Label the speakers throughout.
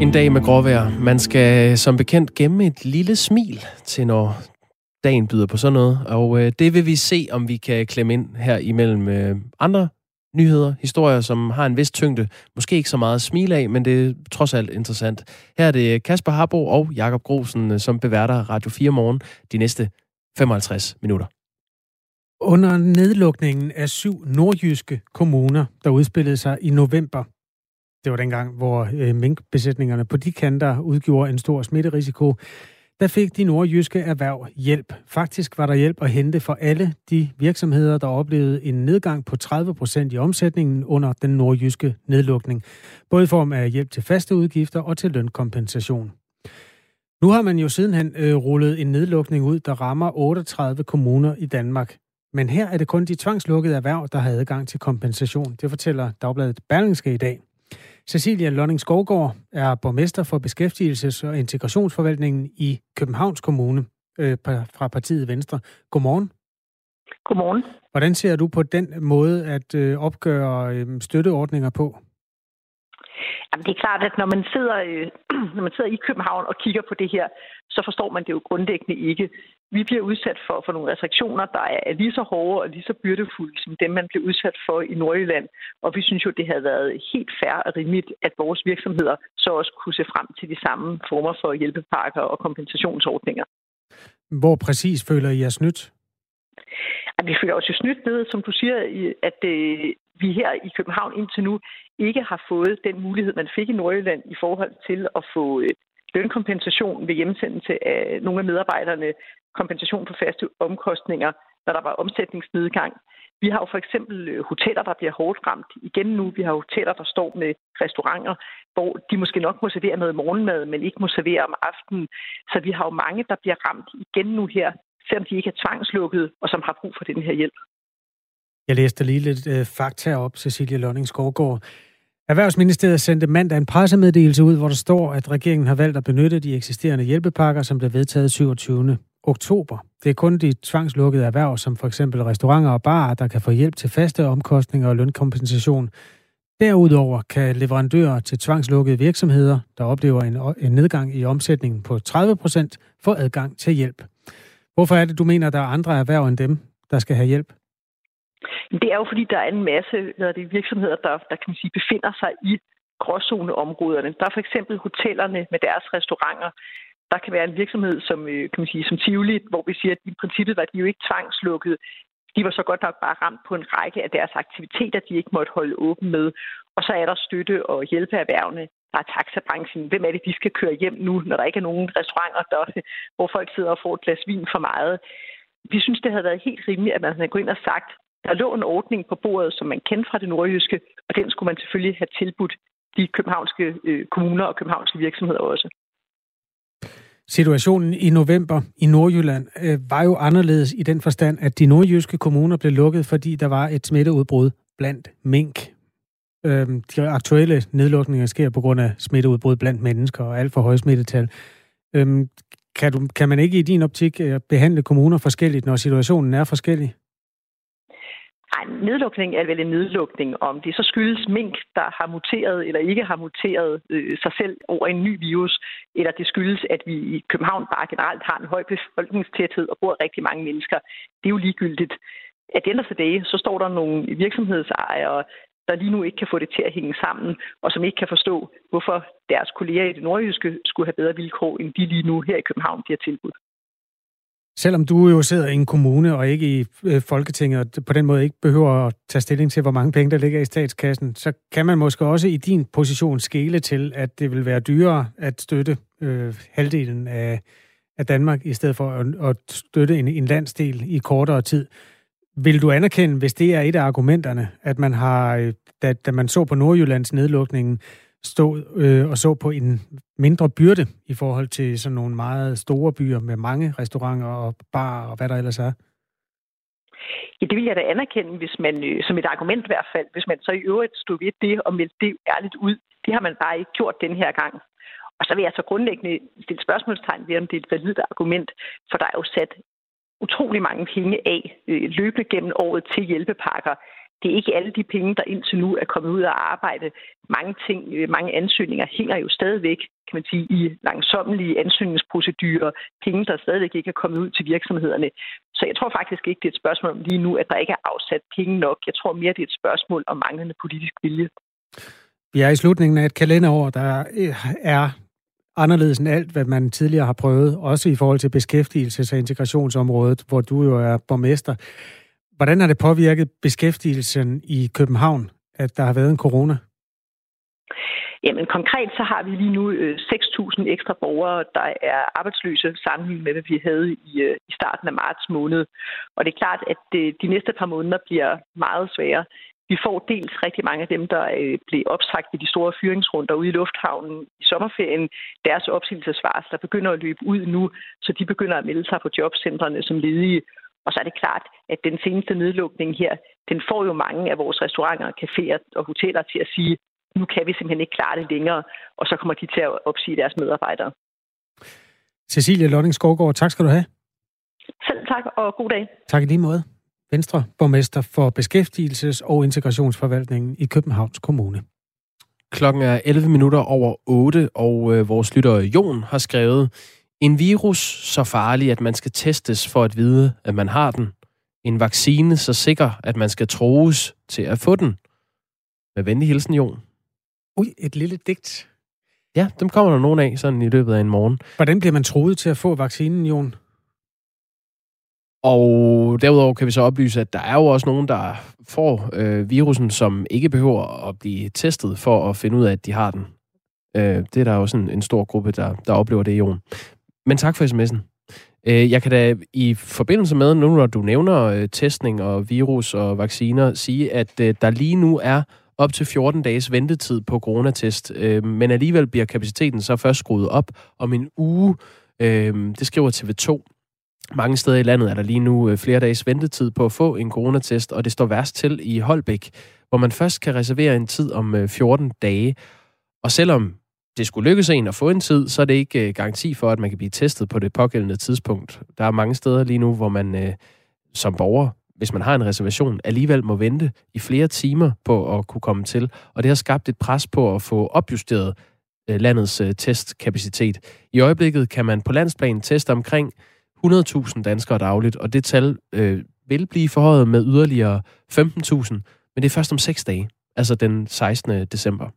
Speaker 1: En dag med gråvejr. Man skal som bekendt gemme et lille smil til når dagen byder på sådan noget. Og øh, det vil vi se, om vi kan klemme ind her imellem øh, andre nyheder, historier, som har en vis tyngde. Måske ikke så meget smil af, men det er trods alt interessant. Her er det Kasper Harbo og Jakob Grosen, øh, som beværter Radio 4 morgen de næste 55 minutter.
Speaker 2: Under nedlukningen af syv nordjyske kommuner, der udspillede sig i november, det var dengang, hvor øh, minkbesætningerne på de kanter udgjorde en stor smitterisiko, der fik de nordjyske erhverv hjælp. Faktisk var der hjælp at hente for alle de virksomheder, der oplevede en nedgang på 30 procent i omsætningen under den nordjyske nedlukning. Både i form af hjælp til faste udgifter og til lønkompensation. Nu har man jo sidenhen øh, rullet en nedlukning ud, der rammer 38 kommuner i Danmark. Men her er det kun de tvangslukkede erhverv, der har adgang til kompensation. Det fortæller Dagbladet Berlingske i dag. Cecilia Lonning Skovgaard er borgmester for Beskæftigelses- og Integrationsforvaltningen i Københavns Kommune øh, fra partiet Venstre. Godmorgen.
Speaker 3: Godmorgen.
Speaker 2: Hvordan ser du på den måde at øh, opgøre øh, støtteordninger på?
Speaker 3: Jamen, det er klart, at når man, sidder, øh, når man sidder i København og kigger på det her, så forstår man det jo grundlæggende ikke. Vi bliver udsat for, for nogle restriktioner, der er lige så hårde og lige så byrdefulde som dem, man blev udsat for i Nordjylland. Og vi synes jo, det havde været helt fair og rimeligt, at vores virksomheder så også kunne se frem til de samme former for hjælpepakker og kompensationsordninger.
Speaker 2: Hvor præcis føler I jer snydt?
Speaker 3: At vi føler os jo snydt ved, som du siger, at øh, vi her i København indtil nu ikke har fået den mulighed, man fik i Nordjylland i forhold til at få øh, lønkompensation ved hjemsendelse af nogle af medarbejderne, kompensation for faste omkostninger, når der var omsætningsnedgang. Vi har jo for eksempel øh, hoteller, der bliver hårdt ramt igen nu. Vi har hoteller, der står med restauranter, hvor de måske nok må servere noget morgenmad, men ikke må servere om aftenen. Så vi har jo mange, der bliver ramt igen nu her, selvom de ikke er tvangslukket, og som har brug for den her hjælp.
Speaker 2: Jeg læste lige lidt øh, fakta op, Cecilie Lønning Skovgaard. Erhvervsministeriet sendte mandag en pressemeddelelse ud, hvor der står, at regeringen har valgt at benytte de eksisterende hjælpepakker, som blev vedtaget 27. oktober. Det er kun de tvangslukkede erhverv, som for eksempel restauranter og barer, der kan få hjælp til faste omkostninger og lønkompensation. Derudover kan leverandører til tvangslukkede virksomheder, der oplever en, en nedgang i omsætningen på 30 procent, få adgang til hjælp. Hvorfor er det, du mener, at der er andre erhverv end dem, der skal have hjælp?
Speaker 3: Det er jo fordi, der er en masse når det, er virksomheder, der, der kan man sige, befinder sig i gråzoneområderne. Der er for eksempel hotellerne med deres restauranter. Der kan være en virksomhed som, øh, kan man sige, som Tivoli, hvor vi siger, at i princippet var de jo ikke tvangslukket. De var så godt nok bare ramt på en række af deres aktiviteter, de ikke måtte holde åben med. Og så er der støtte og hjælpeerhvervene. Der er taxabranchen. Hvem er det, de skal køre hjem nu, når der ikke er nogen restauranter, der, hvor folk sidder og får et glas vin for meget? Vi synes, det havde været helt rimeligt, at man havde gået ind og sagt, der lå en ordning på bordet, som man kendte fra det nordjyske, og den skulle man selvfølgelig have tilbudt de københavnske øh, kommuner og københavnske virksomheder også.
Speaker 2: Situationen i november i Nordjylland øh, var jo anderledes i den forstand, at de nordjyske kommuner blev lukket, fordi der var et smitteudbrud blandt mink. Øh, de aktuelle nedlukninger sker på grund af smitteudbrud blandt mennesker og alt for høje smittetal. Øh, kan, du, kan man ikke i din optik øh, behandle kommuner forskelligt, når situationen er forskellig?
Speaker 3: Nej, nedlukning er vel en nedlukning. Om det så skyldes mink, der har muteret eller ikke har muteret øh, sig selv over en ny virus, eller det skyldes, at vi i København bare generelt har en høj befolkningstæthed og bor rigtig mange mennesker, det er jo ligegyldigt. At ender for dage, så står der nogle virksomhedsejere, der lige nu ikke kan få det til at hænge sammen, og som ikke kan forstå, hvorfor deres kolleger i det nordjyske skulle have bedre vilkår, end de lige nu her i København bliver tilbudt.
Speaker 2: Selvom du jo sidder i en kommune og ikke i øh, Folketinget, og på den måde ikke behøver at tage stilling til, hvor mange penge der ligger i statskassen, så kan man måske også i din position skele til, at det vil være dyrere at støtte øh, halvdelen af, af Danmark, i stedet for at, at støtte en, en landsdel i kortere tid. Vil du anerkende, hvis det er et af argumenterne, at man har, øh, da, da man så på Nordjyllands nedlukningen, stod øh, og så på en mindre byrde i forhold til sådan nogle meget store byer med mange restauranter og bar og hvad der ellers er?
Speaker 3: Ja, det vil jeg da anerkende, hvis man, øh, som et argument i hvert fald, hvis man så i øvrigt stod ved det og meldte det ærligt ud. Det har man bare ikke gjort den her gang. Og så vil jeg så grundlæggende stille spørgsmålstegn ved, om det er et validt argument, for der er jo sat utrolig mange penge af øh, løbende gennem året til hjælpepakker. det er ikke alle de penge, der indtil nu er kommet ud af arbejde. Mange ting, øh, mange ansøgninger hænger jo stadigvæk, kan man sige, i langsommelige ansøgningsprocedurer. Penge, der stadigvæk ikke er kommet ud til virksomhederne. Så jeg tror faktisk ikke, det er et spørgsmål om lige nu, at der ikke er afsat penge nok. Jeg tror mere, det er et spørgsmål om manglende politisk vilje.
Speaker 2: Vi er i slutningen af et kalenderår, der øh, er anderledes end alt, hvad man tidligere har prøvet, også i forhold til beskæftigelses- og integrationsområdet, hvor du jo er borgmester. Hvordan har det påvirket beskæftigelsen i København, at der har været en corona?
Speaker 3: Jamen konkret så har vi lige nu øh, 6.000 ekstra borgere, der er arbejdsløse sammenlignet med, hvad vi havde i, øh, i starten af marts måned. Og det er klart, at øh, de næste par måneder bliver meget svære. Vi får dels rigtig mange af dem, der blev opsagt i de store fyringsrunder ude i lufthavnen i sommerferien. Deres opsigelsesvarsler begynder at løbe ud nu, så de begynder at melde sig på jobcentrene som ledige. Og så er det klart, at den seneste nedlukning her, den får jo mange af vores restauranter, caféer og hoteller til at sige, nu kan vi simpelthen ikke klare det længere, og så kommer de til at opsige deres medarbejdere.
Speaker 2: Cecilie Lotting Skovgaard, tak skal du have.
Speaker 3: Selv tak, og god dag.
Speaker 2: Tak i lige måde. Venstre, borgmester for Beskæftigelses- og Integrationsforvaltningen i Københavns Kommune.
Speaker 1: Klokken er 11 minutter over 8, og øh, vores lytter Jon har skrevet, en virus så farlig, at man skal testes for at vide, at man har den. En vaccine så sikker, at man skal troes til at få den. Med venlig hilsen, Jon.
Speaker 2: Ui, et lille digt.
Speaker 1: Ja, dem kommer der nogen af sådan i løbet af en morgen.
Speaker 2: Hvordan bliver man troet til at få vaccinen, Jon?
Speaker 1: Og derudover kan vi så oplyse, at der er jo også nogen, der får øh, virusen, som ikke behøver at blive testet for at finde ud af, at de har den. Øh, det er der jo sådan en stor gruppe, der, der oplever det, i Jon. Men tak for sms'en. Øh, jeg kan da i forbindelse med, nu når du nævner øh, testning og virus og vacciner, sige, at øh, der lige nu er op til 14 dages ventetid på coronatest, øh, men alligevel bliver kapaciteten så først skruet op om en uge. Øh, det skriver TV2. Mange steder i landet er der lige nu øh, flere dages ventetid på at få en coronatest, og det står værst til i Holbæk, hvor man først kan reservere en tid om øh, 14 dage. Og selvom det skulle lykkes en at få en tid, så er det ikke øh, garanti for, at man kan blive testet på det pågældende tidspunkt. Der er mange steder lige nu, hvor man som borger, hvis man har en reservation, alligevel må vente i flere timer på at kunne komme til. Og det har skabt et pres på at få opjusteret landets testkapacitet. I øjeblikket kan man på landsplan teste omkring 100.000 danskere dagligt, og det tal øh, vil blive forhøjet med yderligere 15.000, men det er først om 6 dage, altså den 16. december.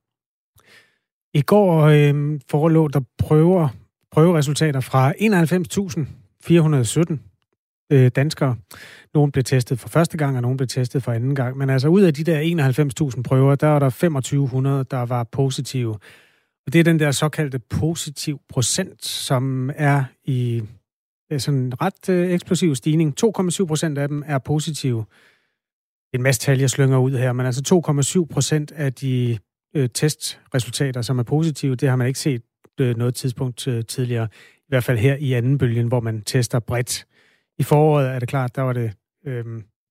Speaker 2: I går øh, forelå der prøver, prøveresultater fra 91.417 øh, danskere. Nogle blev testet for første gang, og nogle blev testet for anden gang. Men altså ud af de der 91.000 prøver, der var der 2500, der var positive. Og det er den der såkaldte positiv procent, som er i sådan en ret øh, eksplosiv stigning. 2,7 procent af dem er positive. En masse tal, jeg slynger ud her, men altså 2,7 procent af de øh, testresultater, som er positive. Det har man ikke set øh, noget tidspunkt øh, tidligere. I hvert fald her i anden bølgen, hvor man tester bredt. I foråret er det klart, der var det øh,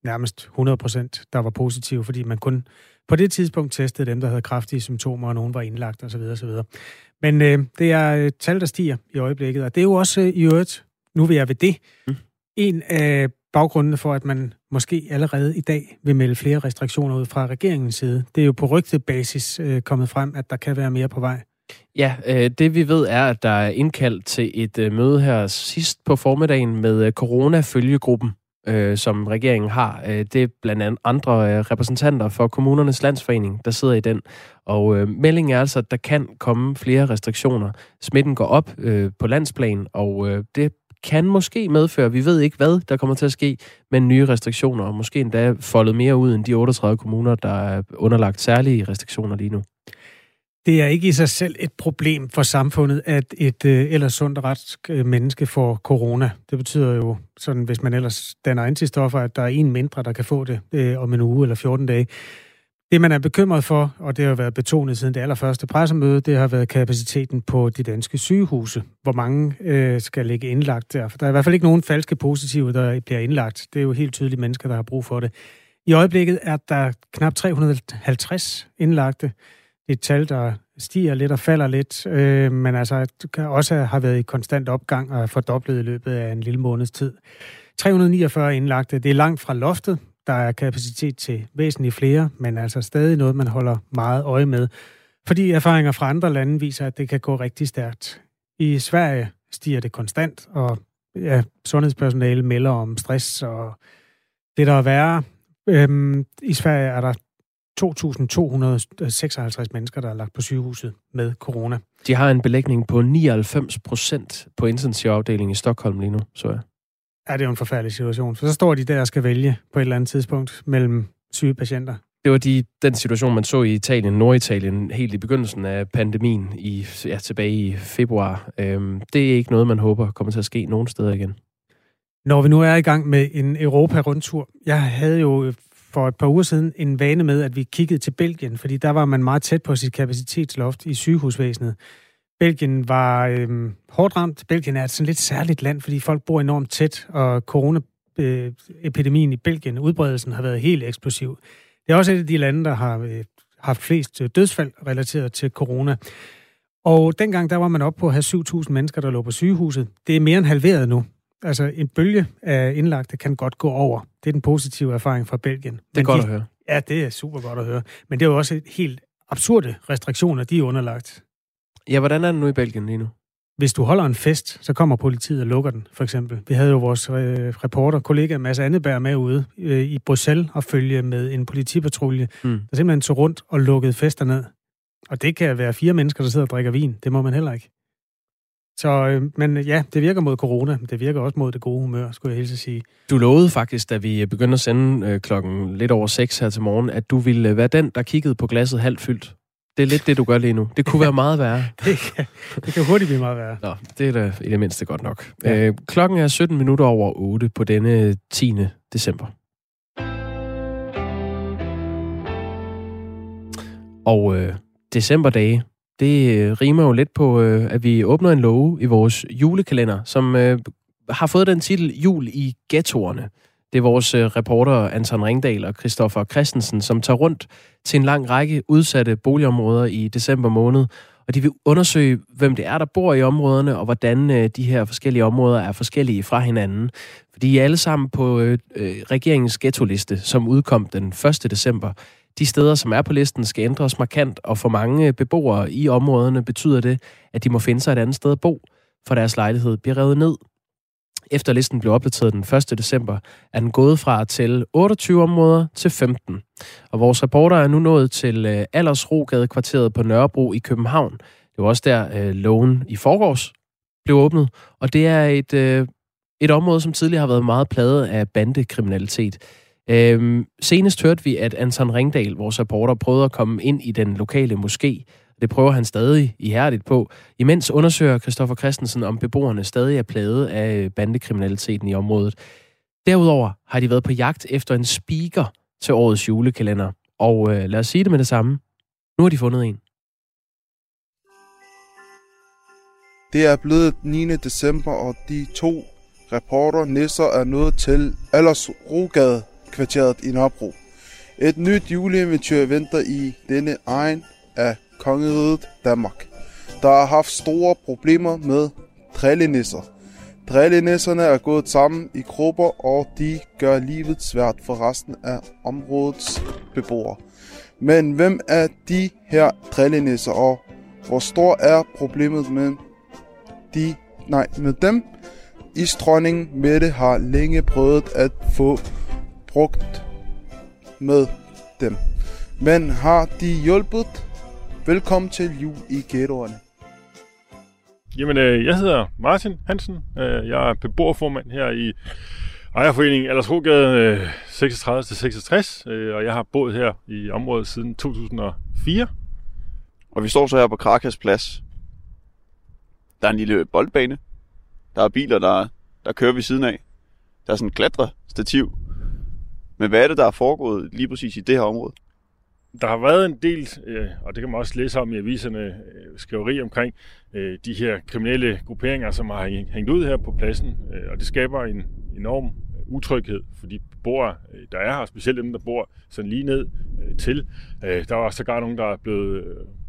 Speaker 2: nærmest 100 procent, der var positive, fordi man kun på det tidspunkt testede dem, der havde kraftige symptomer, og nogen var indlagt osv. osv. Men øh, det er øh, tal, der stiger i øjeblikket, og det er jo også øh, i øvrigt, nu vil jeg ved det, mm. en af baggrundene for, at man måske allerede i dag vil melde flere restriktioner ud fra regeringens side. Det er jo på rygtebasis øh, kommet frem, at der kan være mere på vej.
Speaker 1: Ja, øh, det vi ved er, at der er indkaldt til et øh, møde her sidst på formiddagen med øh, corona-følgegruppen, øh, som regeringen har. Øh, det er blandt andet andre øh, repræsentanter for kommunernes landsforening, der sidder i den. Og øh, meldingen er altså, at der kan komme flere restriktioner. Smitten går op øh, på landsplan, og øh, det kan måske medføre, vi ved ikke hvad der kommer til at ske, men nye restriktioner, og måske endda foldet mere ud end de 38 kommuner, der er underlagt særlige restriktioner lige nu.
Speaker 2: Det er ikke i sig selv et problem for samfundet, at et øh, ellers sundt og øh, menneske får corona. Det betyder jo, sådan, hvis man ellers danner antistoffer, at der er en mindre, der kan få det øh, om en uge eller 14 dage. Det, man er bekymret for, og det har været betonet siden det allerførste pressemøde, det har været kapaciteten på de danske sygehuse. Hvor mange øh, skal ligge indlagt der? For der er i hvert fald ikke nogen falske positive, der bliver indlagt. Det er jo helt tydeligt mennesker, der har brug for det. I øjeblikket er der knap 350 indlagte. Det er et tal, der stiger lidt og falder lidt, øh, men altså kan også har været i konstant opgang og er fordoblet i løbet af en lille måneds tid. 349 indlagte. Det er langt fra loftet. Der er kapacitet til væsentligt flere, men altså stadig noget, man holder meget øje med. Fordi erfaringer fra andre lande viser, at det kan gå rigtig stærkt. I Sverige stiger det konstant, og ja, sundhedspersonale melder om stress og det, der er værre. Øhm, I Sverige er der 2.256 mennesker, der er lagt på sygehuset med corona.
Speaker 1: De har en belægning på 99 procent på intensivafdelingen i Stockholm lige nu, så jeg.
Speaker 2: Ja, det er jo en forfærdelig situation. For så står de der og skal vælge på et eller andet tidspunkt mellem syge patienter.
Speaker 1: Det var de, den situation, man så i Italien, Norditalien, helt i begyndelsen af pandemien, i, ja, tilbage i februar. Øhm, det er ikke noget, man håber kommer til at ske nogen steder igen.
Speaker 2: Når vi nu er i gang med en Europa-rundtur, jeg havde jo for et par uger siden en vane med, at vi kiggede til Belgien, fordi der var man meget tæt på sit kapacitetsloft i sygehusvæsenet. Belgien var øhm, hårdt ramt. Belgien er et sådan lidt særligt land, fordi folk bor enormt tæt, og coronaepidemien i Belgien, udbredelsen har været helt eksplosiv. Det er også et af de lande, der har øh, haft flest øh, dødsfald relateret til corona. Og dengang der var man oppe på at have 7.000 mennesker, der lå på sygehuset. Det er mere end halveret nu. Altså en bølge af indlagte kan godt gå over. Det er den positive erfaring fra Belgien.
Speaker 1: Det er Men godt de, at høre.
Speaker 2: Ja, det er super godt at høre. Men det er jo også helt absurde restriktioner, de er underlagt.
Speaker 1: Ja, hvordan er det nu i Belgien lige nu?
Speaker 2: Hvis du holder en fest, så kommer politiet og lukker den, for eksempel. Vi havde jo vores øh, reporter, kollega Mads Anneberg med ude øh, i Bruxelles og følge med en politipatrulje, mm. der simpelthen tog rundt og lukkede fester ned. Og det kan være fire mennesker, der sidder og drikker vin. Det må man heller ikke. Så, øh, men ja, det virker mod corona, men det virker også mod det gode humør, skulle jeg helt sige.
Speaker 1: Du lovede faktisk, da vi begyndte at sende øh, klokken lidt over 6 her til morgen, at du ville være den, der kiggede på glasset halvt fyldt. Det er lidt det, du gør lige nu. Det kunne være meget værre.
Speaker 2: det, kan, det kan hurtigt blive meget værre.
Speaker 1: Nå, det er da i det mindste godt nok. Ja. Øh, klokken er 17 minutter over 8 på denne 10. december. Og øh, decemberdage, det øh, rimer jo lidt på, øh, at vi åbner en love i vores julekalender, som øh, har fået den titel Jul i ghettoerne. Det er vores øh, reporter Anton Ringdal og Christoffer Christensen, som tager rundt til en lang række udsatte boligområder i december måned, og de vil undersøge, hvem det er, der bor i områderne, og hvordan øh, de her forskellige områder er forskellige fra hinanden. For de er alle sammen på øh, øh, regeringens ghetto-liste, som udkom den 1. december. De steder, som er på listen, skal ændres markant, og for mange beboere i områderne betyder det, at de må finde sig et andet sted at bo, for deres lejlighed bliver revet ned. Efter listen blev opdateret den 1. december, er den gået fra at tælle 28 områder til 15. Og vores reporter er nu nået til øh, Aldersrogade-kvarteret på Nørrebro i København. Det var også der, øh, loven i forgårs blev åbnet. Og det er et, øh, et område, som tidligere har været meget pladet af bandekriminalitet. Øhm, senest hørte vi, at Anton Ringdal, vores reporter, prøvede at komme ind i den lokale moské. Det prøver han stadig ihærdigt på. Imens undersøger Christoffer Christensen, om beboerne stadig er plaget af øh, bandekriminaliteten i området. Derudover har de været på jagt efter en speaker til årets julekalender. Og øh, lad os sige det med det samme. Nu har de fundet en.
Speaker 4: Det er blevet 9. december, og de to reporter Nisser er nået til Allers Rogade kvarteret i Nørrebro. Et nyt juleeventyr venter i denne egen af kongeriget Danmark, der har haft store problemer med drillenisser. Drillenisserne er gået sammen i grupper, og de gør livet svært for resten af områdets beboere. Men hvem er de her drillenisser, og hvor stor er problemet med de, nej, med dem? Isdronning Mette har længe prøvet at få brugt med dem. Men har de hjulpet? Velkommen til jul i ghettoerne.
Speaker 5: Jamen, øh, jeg hedder Martin Hansen. Øh, jeg er beboerformand her i ejerforeningen Aldersrogade øh, 36-66, øh, og jeg har boet her i området siden 2004.
Speaker 6: Og vi står så her på Krakas Plads. Der er en lille boldbane. Der er biler, der, der kører ved siden af. Der er sådan en klatrestativ men hvad er det, der er foregået lige præcis i det her område?
Speaker 5: Der har været en del, øh, og det kan man også læse om i aviserne, øh, skriveri omkring øh, de her kriminelle grupperinger, som har hængt ud her på pladsen, øh, og det skaber en enorm øh, utryghed for de beboere, øh, der er her, specielt dem, der bor sådan lige ned til. Der var sågar nogen, der er blevet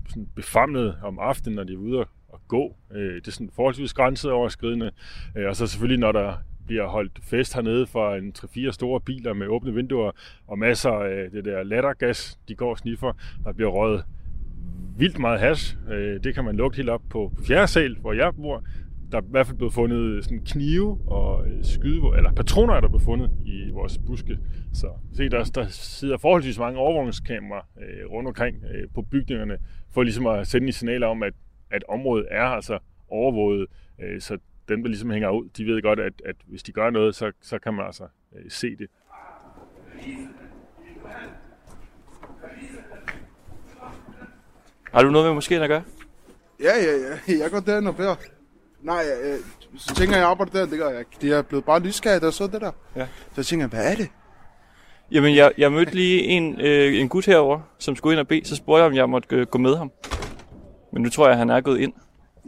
Speaker 5: sådan befamlet om aftenen, når de er ude og gå. Det er sådan forholdsvis grænset overskridende. Og så selvfølgelig, når der bliver holdt fest hernede for en 3-4 store biler med åbne vinduer og masser af øh, det der lattergas, de går og sniffer. Der bliver røget vildt meget hash. Øh, det kan man lugte helt op på fjerde sal, hvor jeg bor. Der er i hvert fald blevet fundet sådan knive og øh, skyde, eller patroner er der blevet fundet i vores buske. Så se, der, der sidder forholdsvis mange overvågningskameraer øh, rundt omkring øh, på bygningerne, for ligesom at sende et signal om, at, at området er altså overvåget. Øh, så dem, der ligesom hænger ud, de ved godt, at, at hvis de gør noget, så, så kan man altså øh, se det.
Speaker 7: Har du noget med måske at gøre?
Speaker 4: Ja, ja, ja. Jeg går derind og beder. Nej, øh, så tænker jeg, jeg arbejder der, det gør jeg ikke. Det er blevet bare nysgerrig, der så det der.
Speaker 7: Ja.
Speaker 4: Så jeg tænker, hvad er det?
Speaker 7: Jamen, jeg, jeg mødte lige en, øh, en gut herover, som skulle ind og bede. Så spurgte jeg, om jeg måtte øh, gå med ham. Men nu tror jeg, han er gået ind.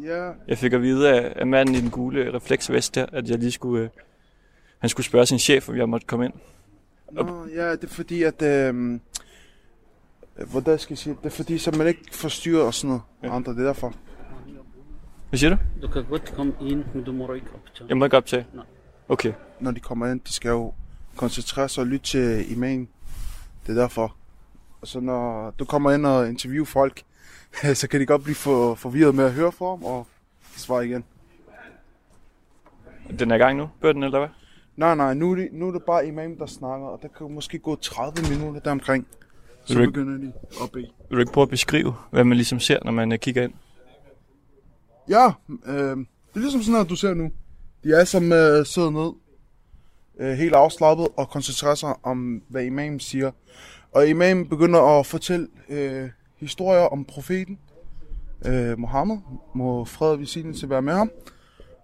Speaker 4: Ja,
Speaker 7: Jeg fik at vide af, af manden i den gule refleksvest der, at jeg lige skulle... Øh, han skulle spørge sin chef, om jeg måtte komme ind.
Speaker 4: Nå, ja, det er fordi, at... Øh, hvordan skal jeg sige? Det er fordi, så man ikke forstyrrer og sådan noget.
Speaker 7: Ja.
Speaker 4: Andre, det er derfor.
Speaker 7: Hvad siger du?
Speaker 8: Du kan godt komme ind, men du må ikke optage.
Speaker 7: Jeg må ikke optage?
Speaker 8: Nej.
Speaker 7: Okay.
Speaker 4: Når de kommer ind, de skal jo koncentrere sig og lytte til imamen. Det er derfor. Og så når du kommer ind og interviewer folk, så kan de godt blive for, forvirret med at høre for dem og svare igen.
Speaker 7: Den er i gang nu, bøtten, eller hvad?
Speaker 4: Nej, nej, nu er, det, nu er det bare imam, der snakker, og der kan måske gå 30 minutter deromkring. Så
Speaker 7: Vil ikke-
Speaker 4: begynder de at bede.
Speaker 7: Vil du ikke prøve at beskrive, hvad man ligesom ser, når man øh, kigger ind?
Speaker 4: Ja, øh, det er ligesom sådan, at du ser nu. De er som øh, sidder ned, øh, helt afslappet og koncentrerer sig om, hvad imamen siger. Og imamen begynder at fortælle øh, historier om profeten, øh, Mohammed, må fred og velsignelse være med ham.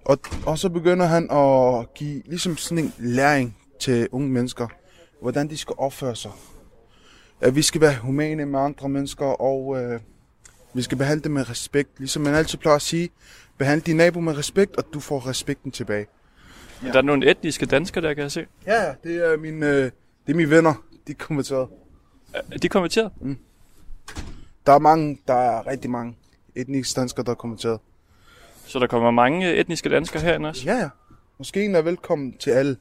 Speaker 4: Og, og så begynder han at give ligesom sådan en læring til unge mennesker, hvordan de skal opføre sig. At vi skal være humane med andre mennesker, og øh, vi skal behandle dem med respekt. Ligesom man altid plejer at sige, behandle din nabo med respekt, og du får respekten tilbage.
Speaker 7: Ja. Der er nogle etniske danskere, der kan jeg se.
Speaker 4: Ja, det er mine, øh, det er mine venner. De er konverteret.
Speaker 7: Er de konverteret?
Speaker 4: Der er mange, der er rigtig mange etniske danskere, der er konverteret.
Speaker 7: Så der kommer mange etniske danskere herinde også?
Speaker 4: Ja, ja. Måske en er velkommen til alle.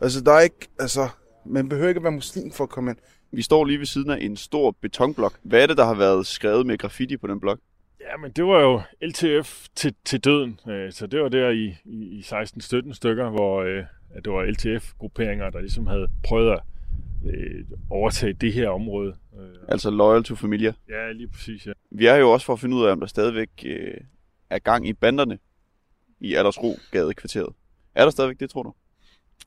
Speaker 4: Altså, der er ikke, altså, man behøver ikke at være muslim for at komme ind.
Speaker 6: Vi står lige ved siden af en stor betonblok. Hvad er det, der har været skrevet med graffiti på den blok?
Speaker 5: Ja, men det var jo LTF til, til døden. Øh, Så det var der i, i, i 16-17 stykker, hvor øh, at det var LTF-grupperinger, der ligesom havde prøvet at øh, overtage det her område. Øh,
Speaker 6: Altså Loyal to Familia.
Speaker 5: Ja, lige præcis, ja.
Speaker 6: Vi er jo også for at finde ud af, om der stadigvæk øh, er gang i banderne i Aldersro gadekvarteret. Er der stadigvæk det, tror du?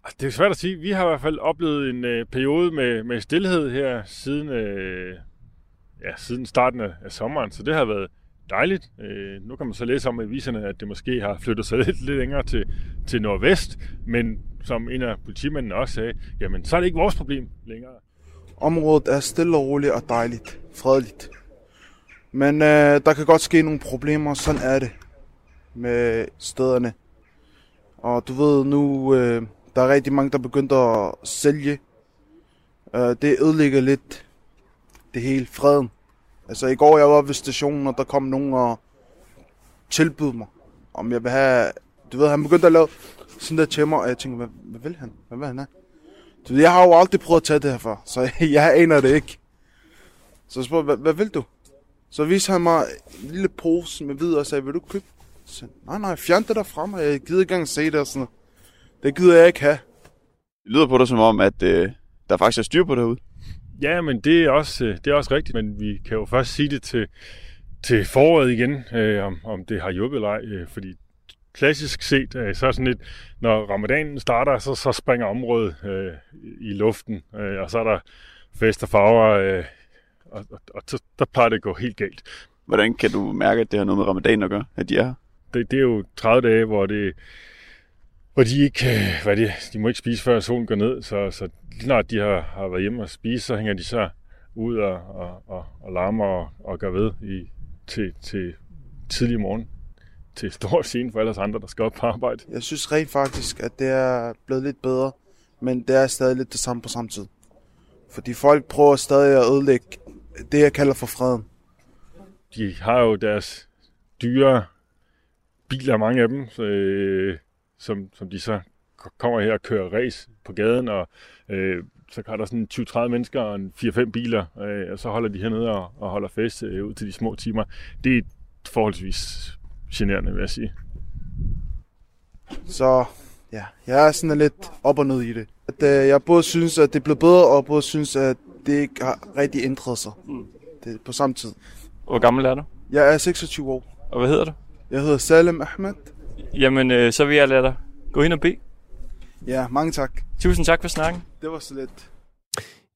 Speaker 5: Altså, Det er svært at sige. Vi har i hvert fald oplevet en øh, periode med, med stillhed her siden, øh, ja, siden starten af, af sommeren, så det har været dejligt. Øh, nu kan man så læse om i aviserne, at det måske har flyttet sig lidt, lidt længere til, til nordvest, men som en af politimændene også sagde, jamen så er det ikke vores problem længere.
Speaker 4: Området er stille og roligt og dejligt. Fredeligt. Men øh, der kan godt ske nogle problemer. Sådan er det med stederne. Og du ved nu, øh, der er rigtig mange, der begynder at sælge. Øh, det ødelægger lidt det hele freden. Altså i går jeg var ved stationen, og der kom nogen og tilbød mig, om jeg vil have... Du ved, han begyndte at lave sådan der til mig, og jeg tænkte, hvad, hvad vil han? Hvad vil han have? Du ved, jeg har jo aldrig prøvet at tage det her før, så jeg aner det ikke. Så jeg spurgte, hvad, hvad vil du? Så viste han mig en lille pose med hvid og sagde, vil du købe? Så, sagde nej, nej, fjern det der fra mig, jeg gider ikke engang se det og sådan noget. Det gider jeg ikke have.
Speaker 6: Det lyder på dig som om, at øh, der faktisk er styr på det herude.
Speaker 5: Ja, men det er også, øh, det er også rigtigt, men vi kan jo først sige det til, til foråret igen, øh, om, om det har hjulpet eller ej, øh, fordi klassisk set, øh, så er sådan lidt, når ramadanen starter, så, så springer området øh, i luften, øh, og så er der fest og farver, øh, og, og, og så, der plejer det at gå helt galt.
Speaker 6: Hvordan kan du mærke, at det har noget med ramadan at gøre, at de er her?
Speaker 5: Det, det er jo 30 dage, hvor det hvor de ikke, øh, hvad er det, de må ikke spise før solen går ned, så, så lige snart de har, har været hjemme og spise, så hænger de så ud og, og, og, og larmer og, og gør ved i, til, til tidlig morgen til stor scene for alle os andre, der skal op på arbejde.
Speaker 4: Jeg synes rent faktisk, at det er blevet lidt bedre, men det er stadig lidt det samme på samme tid. Fordi folk prøver stadig at ødelægge det, jeg kalder for freden.
Speaker 5: De har jo deres dyre biler, mange af dem, så, øh, som, som de så kommer her og kører race på gaden, og øh, så kan der sådan 20-30 mennesker og 4-5 biler, øh, og så holder de hernede og, og holder fest øh, ud til de små timer. Det er forholdsvis generende, vil jeg sige.
Speaker 4: Så ja, jeg er sådan lidt op og ned i det. At, øh, jeg både synes, at det er blevet bedre, og både synes, at det ikke har rigtig ændret sig. Det er på samme tid.
Speaker 7: Hvor gammel er du?
Speaker 4: Jeg er 26 år.
Speaker 7: Og hvad hedder du?
Speaker 4: Jeg hedder Salem Ahmed.
Speaker 7: Jamen, øh, så vil jeg lade dig gå ind og bede.
Speaker 4: Ja, mange tak.
Speaker 7: Tusind tak for snakken.
Speaker 4: Det var så lidt.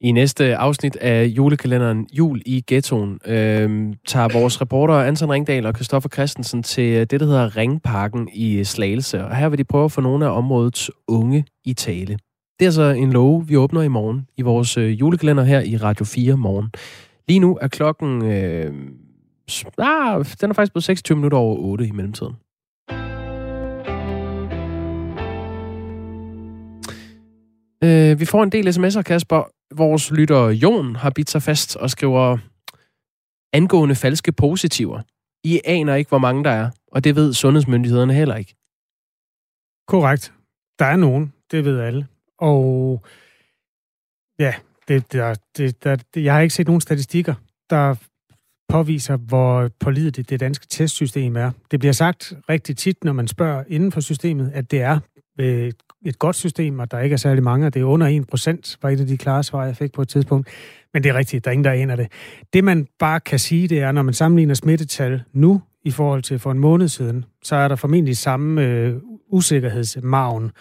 Speaker 1: I næste afsnit af julekalenderen Jul i Ghettoen øh, tager vores reporter Anton Ringdal og Christoffer Christensen til det, der hedder Ringparken i Slagelse. Og her vil de prøve at få nogle af områdets unge i tale. Det er altså en lov, vi åbner i morgen i vores øh, julekalender her i Radio 4 morgen. Lige nu er klokken... Øh, ah, den er faktisk blevet 26 minutter over 8 i mellemtiden. Øh, vi får en del sms'er, Kasper. Vores lytter Jon har bidt sig fast og skriver angående falske positiver. I aner ikke, hvor mange der er, og det ved sundhedsmyndighederne heller ikke.
Speaker 2: Korrekt. Der er nogen, det ved alle. Og ja, det, der, det, der, det, jeg har ikke set nogen statistikker, der påviser, hvor pålideligt det danske testsystem er. Det bliver sagt rigtig tit, når man spørger inden for systemet, at det er øh, et godt system, og der ikke er særlig mange, og det er under 1 procent, var et af de klare svar, jeg fik på et tidspunkt. Men det er rigtigt, der er ingen, der aner det. Det, man bare kan sige, det er, når man sammenligner smittetal nu i forhold til for en måned siden, så er der formentlig samme øh, usikkerhedsmagen,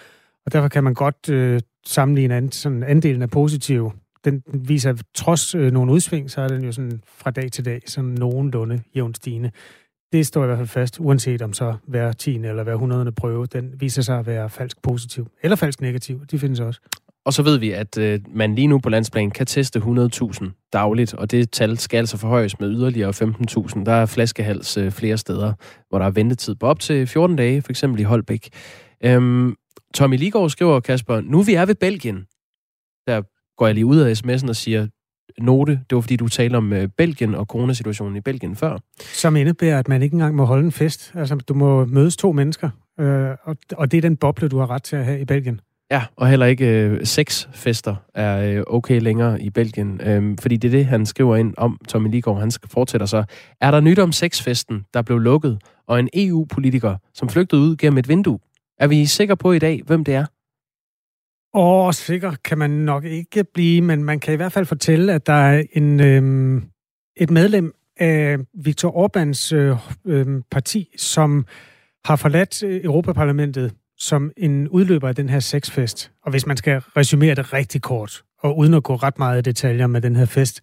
Speaker 2: og derfor kan man godt øh, sammenligne an, sådan andelen af positive. Den viser, at trods øh, nogle udsving, så er den jo sådan fra dag til dag sådan nogenlunde jævnt stigende det står i hvert fald fast, uanset om så hver 10. eller hver 100. prøve, den viser sig at være falsk positiv. Eller falsk negativ, de findes også.
Speaker 1: Og så ved vi, at øh, man lige nu på landsplan kan teste 100.000 dagligt, og det tal skal altså forhøjes med yderligere 15.000. Der er flaskehals øh, flere steder, hvor der er ventetid på op til 14 dage, f.eks. i Holbæk. Øhm, Tommy Ligård skriver, Kasper, nu vi er ved Belgien, der går jeg lige ud af sms'en og siger, note. Det var fordi, du talte om øh, Belgien og coronasituationen i Belgien før.
Speaker 2: Som indebærer, at man ikke engang må holde en fest. Altså, du må mødes to mennesker, øh, og, og det er den boble, du har ret til at have i Belgien.
Speaker 1: Ja, og heller ikke øh, seks fester er øh, okay længere i Belgien. Øh, fordi det er det, han skriver ind om, Tommy Ligård. Han fortsætter så. Er der nyt om sexfesten, der blev lukket, og en EU-politiker, som flygtede ud gennem et vindue? Er vi sikre på i dag, hvem det er?
Speaker 2: Åh, sikker kan man nok ikke blive, men man kan i hvert fald fortælle, at der er en, øh, et medlem af Viktor Orbáns øh, øh, parti, som har forladt øh, Europaparlamentet som en udløber af den her sexfest. Og hvis man skal resumere det rigtig kort, og uden at gå ret meget i detaljer med den her fest,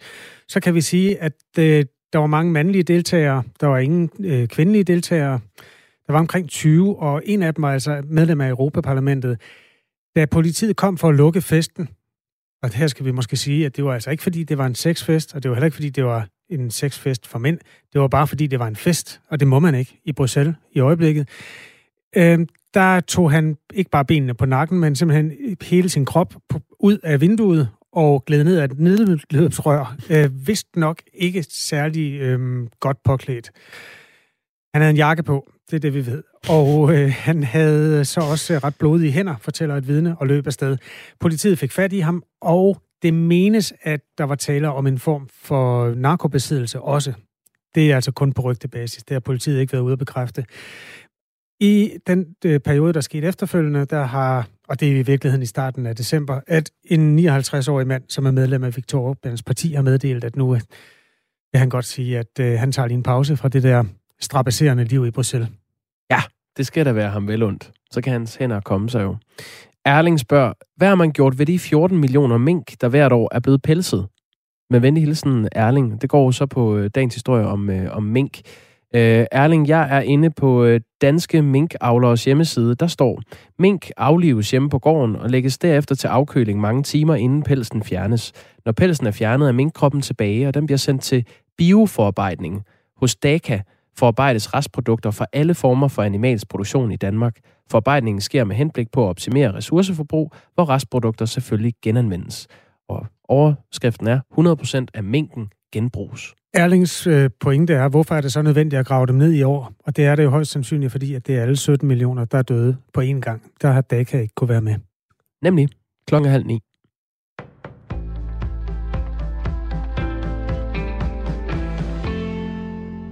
Speaker 2: så kan vi sige, at øh, der var mange mandlige deltagere, der var ingen øh, kvindelige deltagere. Der var omkring 20, og en af dem var altså medlem af Europaparlamentet. Da politiet kom for at lukke festen, og her skal vi måske sige, at det var altså ikke fordi, det var en sexfest, og det var heller ikke fordi, det var en sexfest for mænd. Det var bare fordi, det var en fest, og det må man ikke i Bruxelles i øjeblikket. Øh, der tog han ikke bare benene på nakken, men simpelthen hele sin krop på, ud af vinduet og gled ned af et nedløbsrør. Øh, vist nok ikke særlig øh, godt påklædt. Han havde en jakke på, det er det, vi ved. Og øh, han havde så også øh, ret blodige hænder, fortæller et vidne, og løb afsted. Politiet fik fat i ham, og det menes, at der var tale om en form for narkobesiddelse også. Det er altså kun på rygtebasis. Det har politiet ikke været ude at bekræfte. I den øh, periode, der skete efterfølgende, der har, og det er i virkeligheden i starten af december, at en 59-årig mand, som er medlem af Viktor Orbáns parti, har meddelt, at nu øh, vil han godt sige, at øh, han tager lige en pause fra det der strapasserende liv i Bruxelles.
Speaker 1: Det skal da være ham vel ondt. Så kan hans hænder komme sig jo. Erling spørger, hvad har man gjort ved de 14 millioner mink, der hvert år er blevet pelset? Med venlig hilsen, Erling. Det går så på øh, dagens historie om, øh, om mink. Øh, Erling, jeg er inde på øh, Danske Minkavlers hjemmeside. Der står, mink aflives hjemme på gården og lægges derefter til afkøling mange timer, inden pelsen fjernes. Når pelsen er fjernet, er minkkroppen tilbage, og den bliver sendt til bioforarbejdning. Hos DACA forarbejdes restprodukter fra alle former for animalsk produktion i Danmark. Forarbejdningen sker med henblik på at optimere ressourceforbrug, hvor restprodukter selvfølgelig genanvendes. Og overskriften er, 100% af minken genbruges.
Speaker 2: Erlings øh, pointe er, hvorfor er det så nødvendigt at grave dem ned i år? Og det er det jo højst sandsynligt, fordi at det er alle 17 millioner, der er døde på én gang. Der har Daka ikke kunne være med.
Speaker 1: Nemlig klokken halv ni.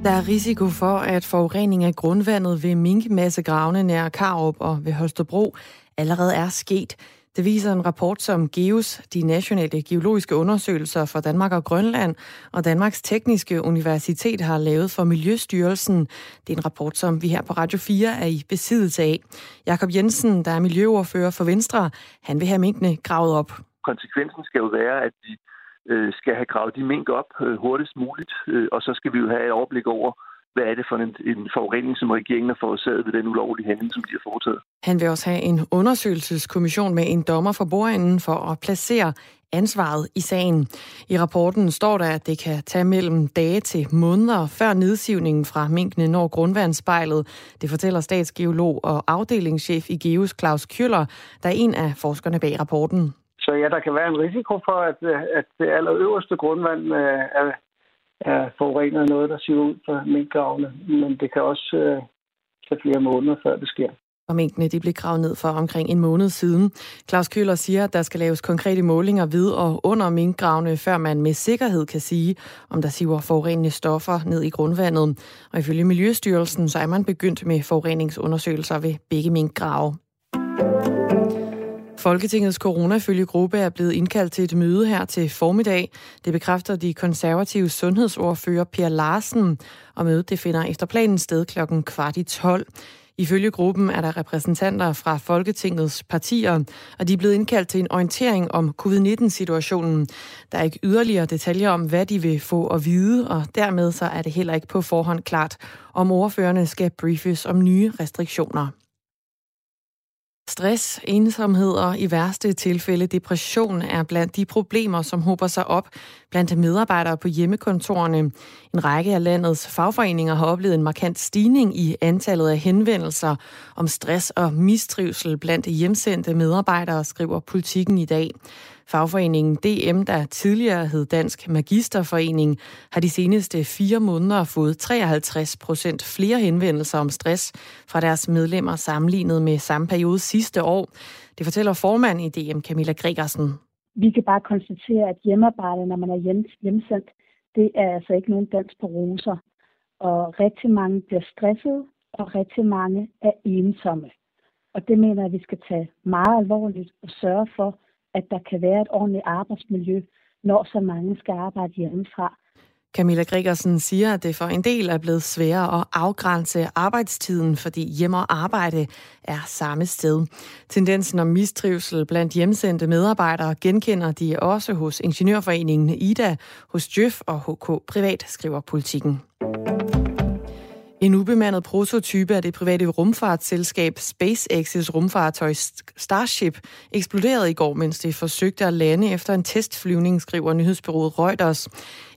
Speaker 9: Der er risiko for, at forurening af grundvandet ved minkmassegravene nær Karup og ved Holstebro allerede er sket. Det viser en rapport, som GEOS, de nationale geologiske undersøgelser for Danmark og Grønland, og Danmarks Tekniske Universitet har lavet for Miljøstyrelsen. Det er en rapport, som vi her på Radio 4 er i besiddelse af. Jakob Jensen, der er miljøordfører for Venstre, han vil have minkene gravet op.
Speaker 10: Konsekvensen skal jo være, at de øh, skal have gravet de mink op øh, hurtigst muligt, øh, og så skal vi jo have et overblik over, hvad er det for en, en forurening, som regeringen har forårsaget ved den ulovlige handling, som de har foretaget.
Speaker 9: Han vil også have en undersøgelseskommission med en dommer for bordenden for at placere ansvaret i sagen. I rapporten står der, at det kan tage mellem dage til måneder før nedsivningen fra minkene når grundvandsspejlet. Det fortæller statsgeolog og afdelingschef i Geos Claus Kjøller, der er en af forskerne bag rapporten.
Speaker 11: Så ja, der kan være en risiko for, at, at det allerøverste grundvand øh, er, er forurenet af noget, der siver ud fra minkgravene. Men det kan også øh, tage flere måneder, før det sker.
Speaker 9: Og minkene de blev gravet ned for omkring en måned siden. Claus Køller siger, at der skal laves konkrete målinger ved og under minkgravene, før man med sikkerhed kan sige, om der siver forurenende stoffer ned i grundvandet. Og ifølge Miljøstyrelsen, så er man begyndt med forureningsundersøgelser ved begge minkgrave. Folketingets coronafølgegruppe er blevet indkaldt til et møde her til formiddag. Det bekræfter de konservative sundhedsordfører Per Larsen, og mødet det finder efter planen sted klokken kvart i 12. Ifølge gruppen er der repræsentanter fra Folketingets partier, og de er blevet indkaldt til en orientering om covid-19-situationen. Der er ikke yderligere detaljer om, hvad de vil få at vide, og dermed så er det heller ikke på forhånd klart, om ordførerne skal briefes om nye restriktioner. Stress, ensomhed og i værste tilfælde depression er blandt de problemer, som hober sig op blandt medarbejdere på hjemmekontorerne. En række af landets fagforeninger har oplevet en markant stigning i antallet af henvendelser om stress og mistrivsel blandt hjemsendte medarbejdere, skriver politikken i dag. Fagforeningen DM, der tidligere hed Dansk Magisterforening, har de seneste fire måneder fået 53 procent flere henvendelser om stress fra deres medlemmer sammenlignet med samme periode sidste år. Det fortæller formand i DM, Camilla Gregersen.
Speaker 12: Vi kan bare konstatere, at hjemmearbejde, når man er hjemsendt, det er altså ikke nogen dans på roser. Og rigtig mange bliver stresset, og rigtig mange er ensomme. Og det mener jeg, at vi skal tage meget alvorligt og sørge for, at der kan være et ordentligt arbejdsmiljø, når så mange skal arbejde hjemmefra.
Speaker 9: Camilla Gregersen siger, at det for en del er blevet sværere at afgrænse arbejdstiden, fordi hjem og arbejde er samme sted. Tendensen om mistrivsel blandt hjemsendte medarbejdere genkender de også hos Ingeniørforeningen IDA, hos Jøf og HK Privat, skriver politikken. En ubemandet prototype af det private rumfartsselskab SpaceX's rumfartøj Starship eksploderede i går, mens det forsøgte at lande efter en testflyvning, skriver nyhedsbyrået Reuters.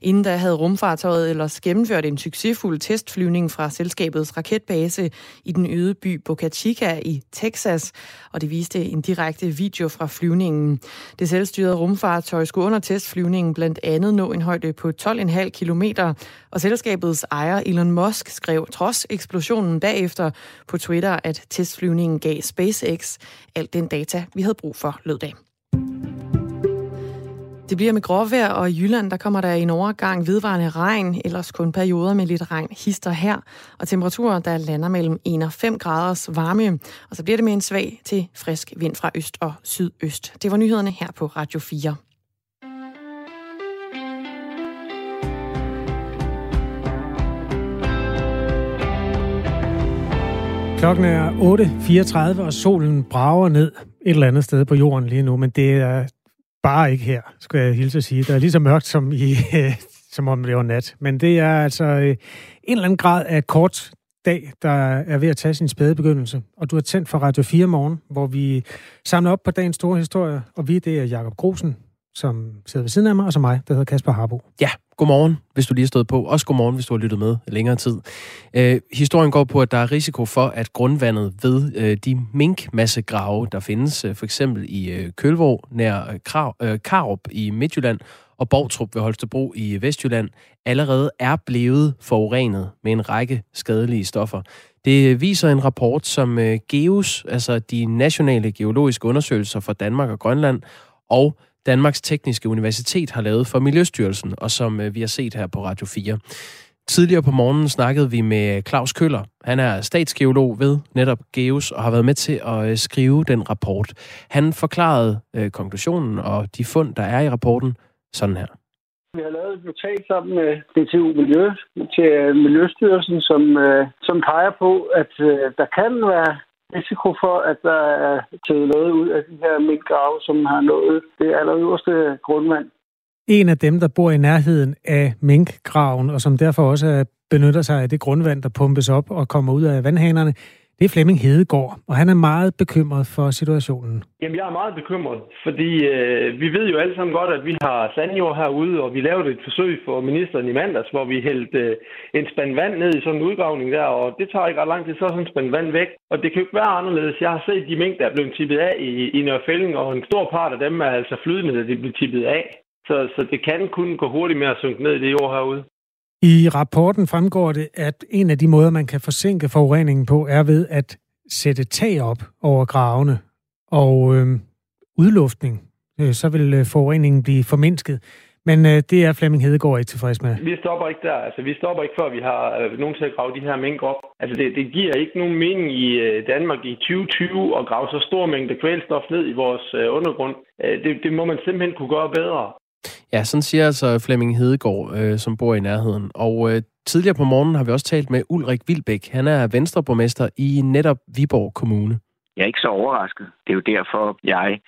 Speaker 9: Inden da havde rumfartøjet ellers gennemført en succesfuld testflyvning fra selskabets raketbase i den øde by Boca Chica i Texas, og det viste en direkte video fra flyvningen. Det selvstyrede rumfartøj skulle under testflyvningen blandt andet nå en højde på 12,5 km, og selskabets ejer Elon Musk skrev trods eksplosionen bagefter på Twitter, at testflyvningen gav SpaceX alt den data, vi havde brug for, lød det. Det bliver med gråvejr, og i Jylland der kommer der en overgang vedvarende regn, ellers kun perioder med lidt regn hister her, og temperaturer der lander mellem 1 og 5 graders varme, og så bliver det med en svag til frisk vind fra øst og sydøst. Det var nyhederne her på Radio 4.
Speaker 2: Klokken er 8.34, og solen brager ned et eller andet sted på jorden lige nu, men det er bare ikke her, skal jeg hilse at sige. Der er lige så mørkt, som, i, øh, som om det var nat. Men det er altså øh, en eller anden grad af kort dag, der er ved at tage sin spæde begyndelse. Og du har tændt for Radio 4 morgen, hvor vi samler op på dagens store historie. Og vi, det er Jakob Grosen, som sidder ved siden af mig, og så mig, der hedder Kasper Harbo.
Speaker 1: Ja, godmorgen, hvis du lige har stået på. Også godmorgen, hvis du har lyttet med længere tid. Øh, historien går på, at der er risiko for, at grundvandet ved øh, de minkmassegrave, der findes øh, for eksempel i øh, Kølvåg, nær øh, Krav, øh, Karup i Midtjylland, og Borgtrup ved Holstebro i Vestjylland allerede er blevet forurenet med en række skadelige stoffer. Det viser en rapport, som øh, GEOS, altså de nationale geologiske undersøgelser for Danmark og Grønland, og Danmarks Tekniske Universitet har lavet for Miljøstyrelsen, og som øh, vi har set her på Radio 4. Tidligere på morgenen snakkede vi med Claus Køller. Han er statsgeolog ved netop GEOS og har været med til at øh, skrive den rapport. Han forklarede øh, konklusionen og de fund, der er i rapporten, sådan her.
Speaker 11: Vi har lavet et notat sammen med DTU Miljø til øh, Miljøstyrelsen, som, øh, som peger på, at øh, der kan være risiko for, at der er taget noget ud af de her minkgrave, som har nået det allerøverste grundvand.
Speaker 2: En af dem, der bor i nærheden af minkgraven, og som derfor også benytter sig af det grundvand, der pumpes op og kommer ud af vandhanerne, det er Flemming Hedegaard, og han er meget bekymret for situationen.
Speaker 13: Jamen, jeg er meget bekymret, fordi øh, vi ved jo alle sammen godt, at vi har sandjord herude, og vi lavede et forsøg for ministeren i mandags, hvor vi hældte øh, en spand vand ned i sådan en udgravning der, og det tager ikke ret lang tid, så er sådan en spand vand væk. Og det kan jo ikke være anderledes. Jeg har set de mængder, der er blevet tippet af i, i Nørfælling, og en stor part af dem er altså flydende, da de bliver tippet af. Så, så det kan kun gå hurtigt med at synke ned i det jord herude.
Speaker 2: I rapporten fremgår det, at en af de måder, man kan forsinke forureningen på, er ved at sætte tag op over gravene og øh, udluftning. Øh, så vil øh, forureningen blive formindsket. Men øh, det er Flemming Hedegaard ikke tilfreds med.
Speaker 13: Vi stopper ikke der. Altså, vi stopper ikke, før vi har øh, nogen til at grave de her mængder op. Altså, det, det giver ikke nogen mening i øh, Danmark i 2020 at grave så stor mængde kvælstof ned i vores øh, undergrund. Øh, det, det må man simpelthen kunne gøre bedre.
Speaker 1: Ja, sådan siger altså Flemming Hedegaard, øh, som bor i nærheden. Og øh, tidligere på morgenen har vi også talt med Ulrik Vilbæk. Han er venstreborgmester i netop Viborg Kommune.
Speaker 14: Jeg er ikke så overrasket. Det er jo derfor, jeg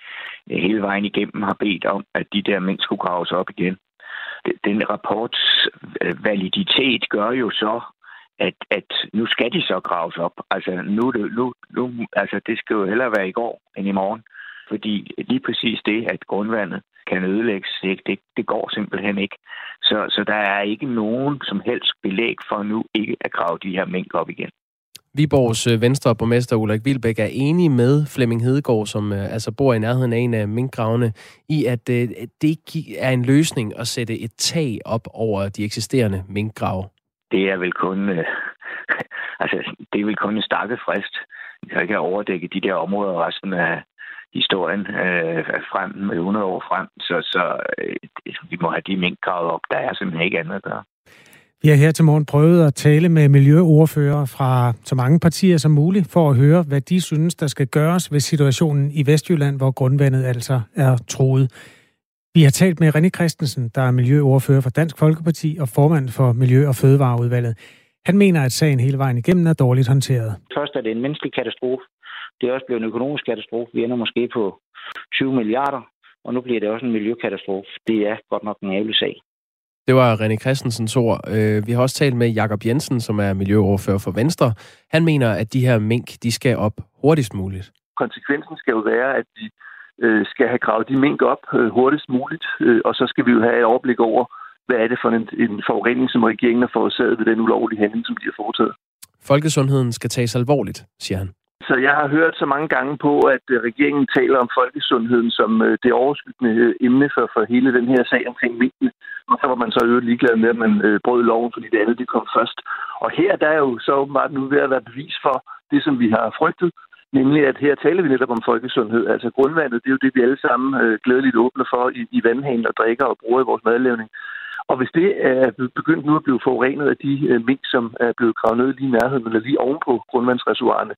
Speaker 14: øh, hele vejen igennem har bedt om, at de der mænd skulle graves op igen. Den rapports øh, validitet gør jo så, at, at nu skal de så graves op. Altså, nu, nu, nu, altså, det skal jo hellere være i går end i morgen. Fordi lige præcis det, at grundvandet kan ødelægges. Det, det, går simpelthen ikke. Så, så der er ikke nogen som helst belæg for nu ikke at grave de her mængder op igen.
Speaker 1: Viborgs øh, venstre borgmester Ulrik Vilbæk er enig med Flemming Hedegaard, som øh, altså bor i nærheden af en af minkgravene, i at øh, det er en løsning at sætte et tag op over de eksisterende minkgrave.
Speaker 14: Det er vel kun, øh, altså, det er vel kun en stakket frist. Jeg kan overdække de der områder resten af, historien øh, frem med 100 år frem. Så, så øh, vi må have de mink gravet op. Der er simpelthen ikke andet at gøre.
Speaker 2: Vi har her til morgen prøvet at tale med miljøordfører fra så mange partier som muligt, for at høre, hvad de synes, der skal gøres ved situationen i Vestjylland, hvor grundvandet altså er troet. Vi har talt med René Christensen, der er miljøordfører for Dansk Folkeparti og formand for Miljø- og Fødevareudvalget. Han mener, at sagen hele vejen igennem er dårligt håndteret.
Speaker 15: Først er det en menneskelig katastrofe. Det er også blevet en økonomisk katastrofe. Vi ender måske på 20 milliarder, og nu bliver det også en miljøkatastrofe. Det er godt nok en ærgerlig sag.
Speaker 1: Det var René Christensens ord. Øh, vi har også talt med Jakob Jensen, som er miljøoverfører for Venstre. Han mener, at de her mink, de skal op hurtigst muligt.
Speaker 10: Konsekvensen skal jo være, at vi øh, skal have gravet de mink op øh, hurtigst muligt, og så skal vi jo have et overblik over, hvad er det for en, en forurening, som regeringen har forårsaget ved den ulovlige handling, som de har foretaget.
Speaker 1: Folkesundheden skal tages alvorligt, siger han.
Speaker 10: Så jeg har hørt så mange gange på, at øh, regeringen taler om folkesundheden som øh, det overskyggende øh, emne for, for hele den her sag omkring minkene. Og så var man så øvrigt ligeglad med, at man brød loven, fordi det andet det kom først. Og her der er jo så åbenbart nu ved at være bevis for det, som vi har frygtet, nemlig at her taler vi netop om folkesundhed. Altså grundvandet, det er jo det, vi alle sammen glædeligt åbner for i, i vandhanen og drikker og bruger i vores madlavning. Og hvis det er begyndt nu at blive forurenet af de mink, som er blevet gravet ned lige i nærheden eller lige ovenpå grundvandsreservoirerne,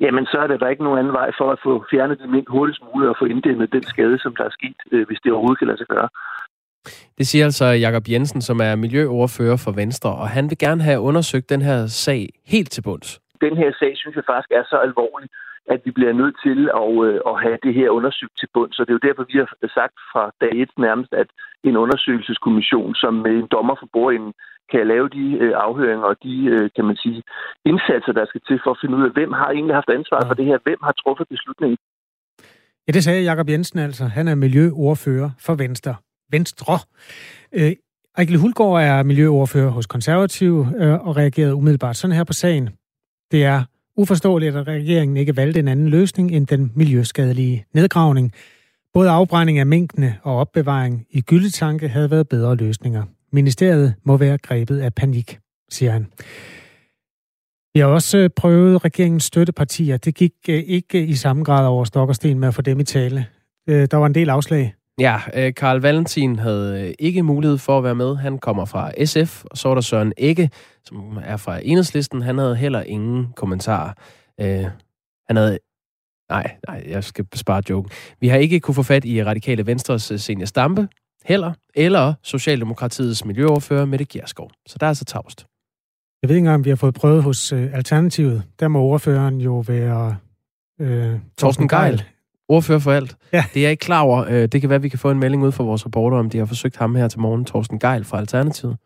Speaker 10: jamen så er der da ikke nogen anden vej for at få fjernet de mink hurtigst muligt og få inddæmmet den skade, som der er sket, øh, hvis det overhovedet kan lade sig gøre.
Speaker 1: Det siger altså Jakob Jensen, som er miljøoverfører for Venstre, og han vil gerne have undersøgt den her sag helt til bunds.
Speaker 10: Den her sag synes jeg faktisk er så alvorlig, at vi bliver nødt til at, øh, at have det her undersøgt til bund. Så det er jo derfor, vi har sagt fra dag et nærmest, at en undersøgelseskommission, som med en dommer for bordenden kan lave de øh, afhøringer og de, øh, kan man sige, indsatser, der skal til for at finde ud af, hvem har egentlig haft ansvar for det her, hvem har truffet beslutningen.
Speaker 2: Ja, det sagde Jakob Jensen altså. Han er miljøordfører for Venstre. Venstre. Øh, Ejkel Hulgaard er miljøordfører hos Konservativ øh, og reagerede umiddelbart sådan her på sagen. Det er uforståeligt, at regeringen ikke valgte en anden løsning end den miljøskadelige nedgravning. Både afbrænding af minkene og opbevaring i gyldetanke havde været bedre løsninger. Ministeriet må være grebet af panik, siger han. Vi har også øh, prøvet regeringens støttepartier. Det gik øh, ikke i samme grad over stok og sten med at få dem i tale. Øh, der var en del afslag.
Speaker 1: Ja, Karl Valentin havde ikke mulighed for at være med. Han kommer fra SF, og så var der Søren Ikke, som er fra Enhedslisten. Han havde heller ingen kommentarer. Han havde Nej, nej, jeg skal spare joken. Vi har ikke kunne få fat i Radikale Venstres senior Stampe, heller, eller Socialdemokratiets miljøoverfører Mette Gjerskov. Så der er så tavst.
Speaker 2: Jeg ved ikke engang, om vi har fået prøvet hos øh, Alternativet. Der må ordføreren jo være øh, Torsten Geil.
Speaker 1: Ordfører for alt. Ja. Det er jeg ikke klar over. Øh, det kan være, at vi kan få en melding ud fra vores reporter, om de har forsøgt ham her til morgen, Torsten Geil fra Alternativet.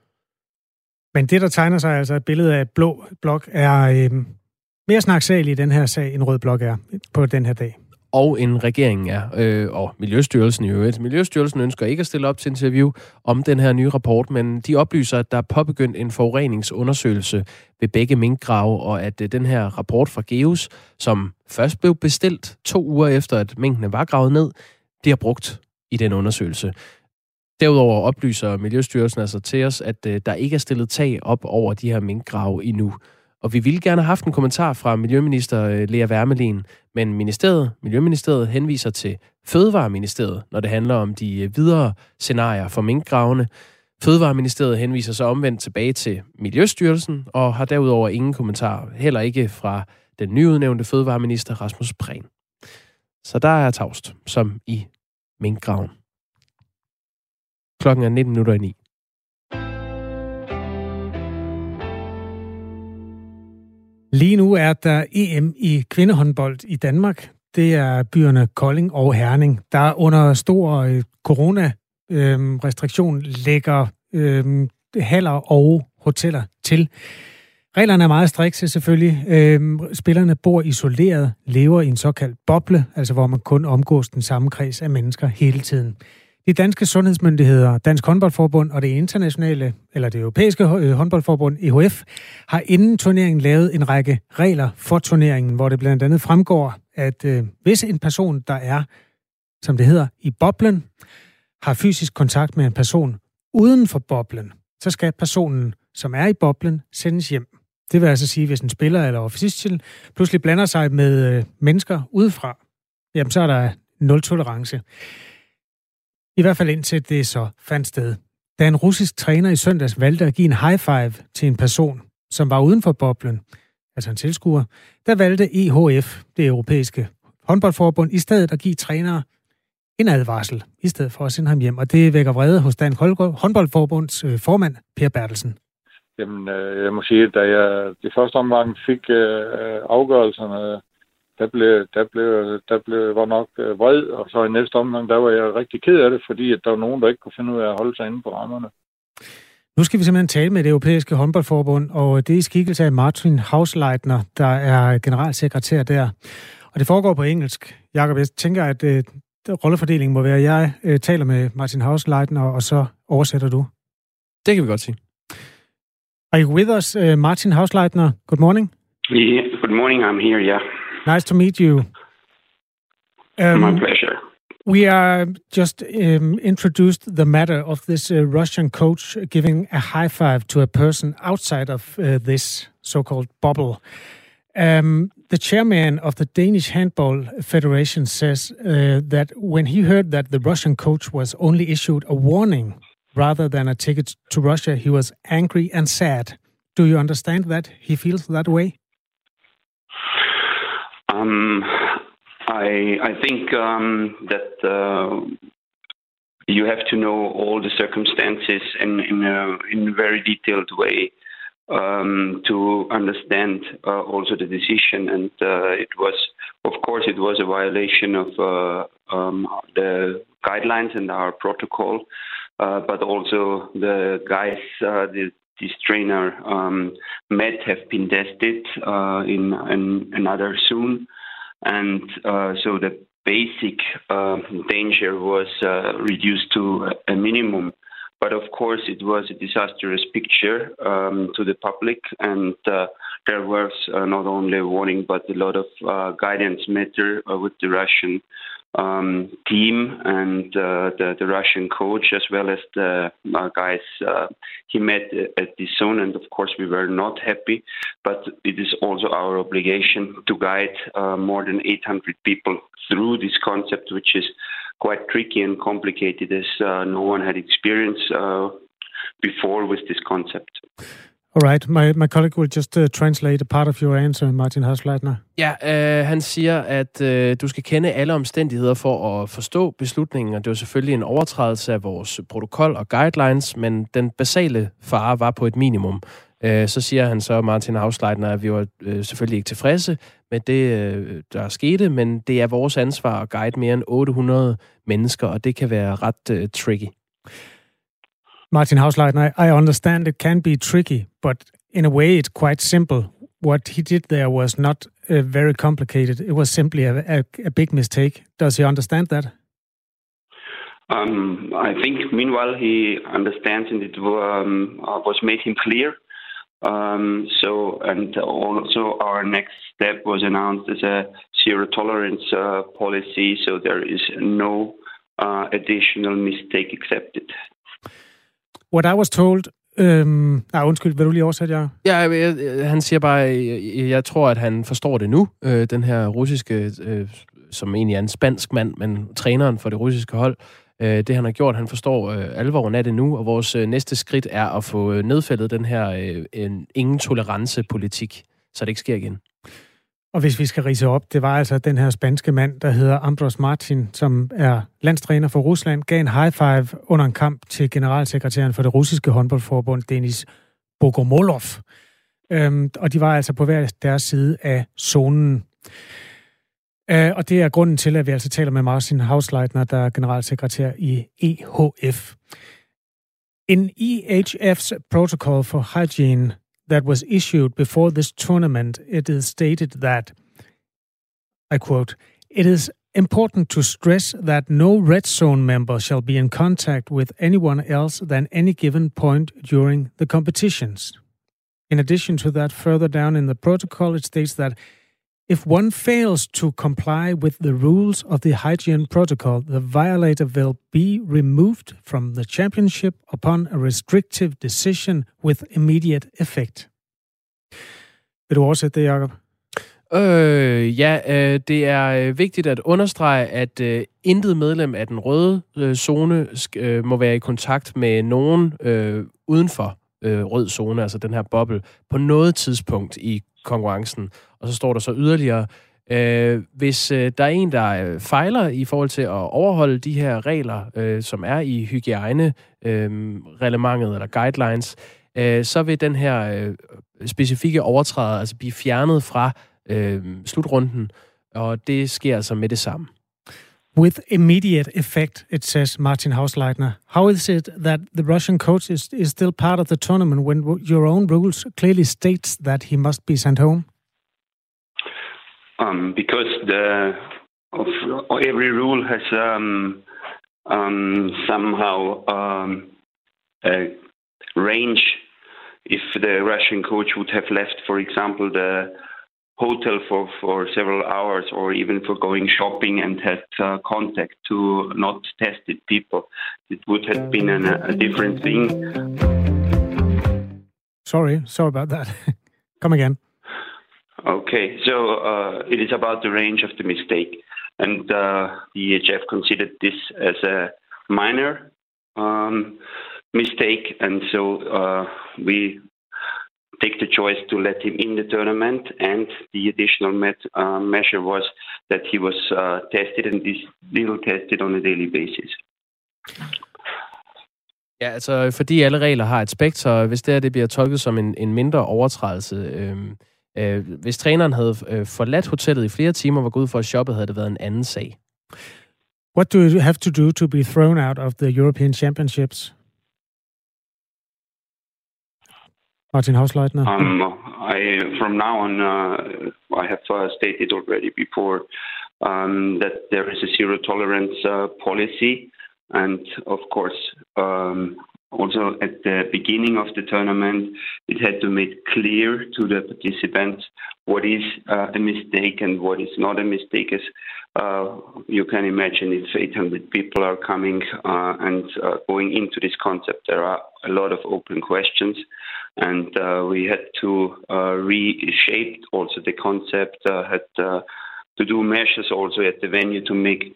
Speaker 2: Men det, der tegner sig altså et billede af et blå blok, er øh, mere snaksal i den her sag, end rød blok er på den her dag
Speaker 1: og en regeringen er, øh, og Miljøstyrelsen i øvrigt. Miljøstyrelsen ønsker ikke at stille op til interview om den her nye rapport, men de oplyser, at der er påbegyndt en forureningsundersøgelse ved begge minkgrave, og at øh, den her rapport fra GEUS, som først blev bestilt to uger efter, at minkene var gravet ned, bliver har brugt i den undersøgelse. Derudover oplyser Miljøstyrelsen altså til os, at øh, der ikke er stillet tag op over de her minkgrave endnu. Og vi ville gerne have haft en kommentar fra Miljøminister øh, Lea Wermelin, men ministeriet, Miljøministeriet henviser til Fødevareministeriet, når det handler om de øh, videre scenarier for minkgravene. Fødevareministeriet henviser så omvendt tilbage til Miljøstyrelsen og har derudover ingen kommentar, heller ikke fra den nyudnævnte fødevareminister Rasmus Prehn. Så der er tavst, som i minkgraven. Klokken er 19 minutter i 9.
Speaker 2: Lige nu er der EM i kvindehåndbold i Danmark. Det er byerne Kolding og Herning, der under stor øh, corona-restriktion øhm, lægger øhm, haller og hoteller til. Reglerne er meget strikse selvfølgelig. Øh, spillerne bor isoleret, lever i en såkaldt boble, altså hvor man kun omgås den samme kreds af mennesker hele tiden. De danske sundhedsmyndigheder, Dansk Håndboldforbund og det internationale, eller det europæiske øh, håndboldforbund, EHF, har inden turneringen lavet en række regler for turneringen, hvor det blandt andet fremgår, at øh, hvis en person, der er, som det hedder, i boblen, har fysisk kontakt med en person uden for boblen, så skal personen, som er i boblen, sendes hjem. Det vil altså sige, hvis en spiller eller officiel pludselig blander sig med øh, mennesker udefra, jamen så er der nul tolerance. I hvert fald indtil det så fandt sted. Da en russisk træner i søndags valgte at give en high five til en person, som var uden for boblen, altså en tilskuer, der valgte EHF, det europæiske håndboldforbund, i stedet at give trænere en advarsel, i stedet for at sende ham hjem. Og det vækker vrede hos Dansk håndboldforbunds øh, formand, Per Bertelsen.
Speaker 16: Jamen, øh, jeg må sige, at da jeg i første omgang fik øh, afgørelserne der blev, der blev, der blev var nok øh, vred, og så i næste omgang, der var jeg rigtig ked af det, fordi at der var nogen, der ikke kunne finde ud af at holde sig inde på rammerne.
Speaker 2: Nu skal vi simpelthen tale med det europæiske håndboldforbund, og det er i skikkelse af Martin Hausleitner, der er generalsekretær der. Og det foregår på engelsk. Jakob, jeg tænker, at øh, rollefordelingen må være, at jeg øh, taler med Martin Hausleitner, og så oversætter du.
Speaker 1: Det kan vi godt sige.
Speaker 2: Are you with us, uh, Martin Hausleitner? Good morning.
Speaker 17: Yeah, good morning, I'm here, yeah.
Speaker 2: Nice to meet you.
Speaker 17: Um, My pleasure.
Speaker 2: We are just um, introduced the matter of this uh, Russian coach giving a high five to a person outside of uh, this so-called bubble. Um, the chairman of the Danish Handball Federation says uh, that when he heard that the Russian coach was only issued a warning rather than a ticket to Russia, he was angry and sad. Do you understand that he feels that way?
Speaker 17: Um, I I think um, that uh, you have to know all the circumstances in in a, in a very detailed way um, to understand uh, also the decision. And uh, it was, of course, it was a violation of uh, um, the guidelines and our protocol, uh, but also the guys, uh, the this trainer um, met have been tested uh, in, in, another soon, and uh, so the basic uh, danger was uh, reduced to a minimum. But of course, it was a disastrous picture um, to the public, and uh, there was uh, not only a warning but a lot of guidance matter with the Russian um, team and uh, the, the Russian coach as well as the uh, guys uh, he met at the zone. And of course, we were not happy, but it is also our obligation to guide uh, more than 800 people through this concept, which is quite tricky and complicated as uh, no one had experience uh, before with this concept.
Speaker 2: All right. My, my colleague will just uh, translate a part of your answer, Martin Hasleitner.
Speaker 1: Ja, øh, han siger, at øh, du skal kende alle omstændigheder for at forstå beslutningen, og det var selvfølgelig en overtrædelse af vores protokol og guidelines, men den basale fare var på et minimum. Øh, så siger han så, Martin Hausleitner, at vi var øh, selvfølgelig ikke tilfredse med det, øh, der skete, men det er vores ansvar at guide mere end 800 mennesker, og det kan være ret øh, tricky.
Speaker 2: Martin Hausleitner, I understand it can be tricky, but in a way it's quite simple. What he did there was not uh, very complicated. It was simply a, a, a, big mistake. Does he understand that?
Speaker 17: Um, I think, meanwhile, he understands and it um, uh, was made him clear. Um, so, and also our next step was announced as a zero tolerance uh, policy. So there is no uh, additional mistake accepted.
Speaker 2: What I was told Øhm, nej, undskyld, vil du lige oversætte jer?
Speaker 1: Ja, jeg, han siger bare, jeg, jeg tror, at han forstår det nu, øh, den her russiske, øh, som egentlig er en spansk mand, men træneren for det russiske hold, øh, det han har gjort, han forstår øh, alvoren af det nu, og vores øh, næste skridt er at få øh, nedfældet den her øh, en ingen tolerance politik, så det ikke sker igen.
Speaker 2: Og hvis vi skal rise op, det var altså den her spanske mand, der hedder Ambros Martin, som er landstræner for Rusland, gav en high five under en kamp til generalsekretæren for det russiske håndboldforbund, Denis Bogomolov. Øhm, og de var altså på hver deres side af zonen. Øh, og det er grunden til, at vi altså taler med Martin Hausleitner, der er generalsekretær i EHF. In EHF's Protocol for Hygiene that was issued before this tournament, it is stated that, I quote, it is important to stress that no red zone member shall be in contact with anyone else than any given point during the competitions. In addition to that, further down in the protocol, it states that if one fails to comply with the rules of the hygiene protocol, the violator will be removed from the championship upon a restrictive decision with immediate effect. Vil du oversætte det, Jacob?
Speaker 1: Øh, ja, øh, det er øh, vigtigt at understrege, at øh, intet medlem af den røde øh, zone øh, må være i kontakt med nogen øh, udenfor øh, rød zone, altså den her boble, på noget tidspunkt i konkurrencen. Og så står der så yderligere, øh, hvis øh, der er en, der øh, fejler i forhold til at overholde de her regler, øh, som er i hygiejne-reglementet øh, eller guidelines, øh, så vil den her øh, specifikke overtræder altså blive fjernet fra øh, slutrunden, og det sker altså med det samme.
Speaker 2: With immediate effect, it says Martin Hausleitner. How is it that the Russian coach is, is still part of the tournament when your own rules clearly states that he must be sent home?
Speaker 17: Um, because the of, every rule has um, um, somehow um, a range. If the Russian coach would have left, for example, the hotel for, for several hours or even for going shopping and had uh, contact to not tested people. It would have been an, a different thing.
Speaker 2: Sorry, sorry about that. Come again.
Speaker 17: Okay, so uh, it is about the range of the mistake. And uh, the EHF considered this as a minor um, mistake, and so uh, we take the choice to let him in the tournament. And the additional met, uh, measure was that he was uh, tested and this still tested on a daily basis.
Speaker 1: Ja, altså fordi alle regler har et spektrum, hvis det her det bliver tolket som en, en mindre overtrædelse, øh, øh, hvis træneren havde øh, forladt hotellet i flere timer, var gået ud for at shoppe, havde det været en anden sag.
Speaker 2: What do you have to do to be thrown out of the European Championships? Martin Hausleitner?
Speaker 17: Um, I, from now on, uh, I have uh, stated already before um, that there is a zero tolerance uh, policy. And of course, um, also at the beginning of the tournament, it had to make clear to the participants what is uh, a mistake and what is not a mistake, as uh, you can imagine if 800 people are coming uh, and going into this concept. There are a lot of open questions, and uh, we had to uh, reshape also the concept. Uh, had to do measures also at the venue to make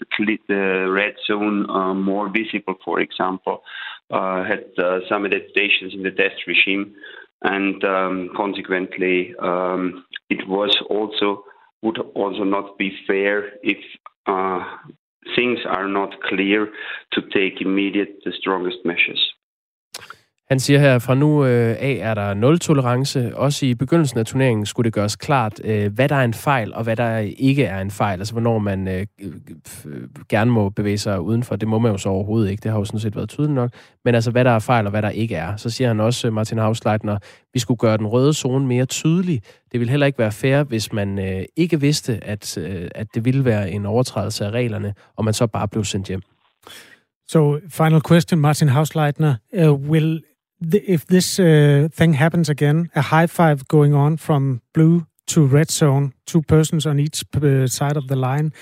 Speaker 17: the, red zone more visible. For example, had some adaptations in the test regime, and um, consequently, um, it was also would also not be fair if uh, things are not clear to take immediate the strongest measures.
Speaker 1: Han siger her, fra nu øh, af er der nul tolerance. Også i begyndelsen af turneringen skulle det gøres klart, øh, hvad der er en fejl, og hvad der ikke er en fejl. Altså, hvornår man øh, øh, gerne må bevæge sig udenfor. Det må man jo så overhovedet ikke. Det har jo sådan set været tydeligt nok. Men altså, hvad der er fejl, og hvad der ikke er. Så siger han også, øh, Martin Hausleitner, vi skulle gøre den røde zone mere tydelig. Det vil heller ikke være fair, hvis man øh, ikke vidste, at, øh, at det ville være en overtrædelse af reglerne, og man så bare blev sendt hjem.
Speaker 2: So, final question, Martin Hausleitner. Uh, will the, if this uh, thing happens again, a high five going on from blue to red zone, two persons on each uh, side of the line.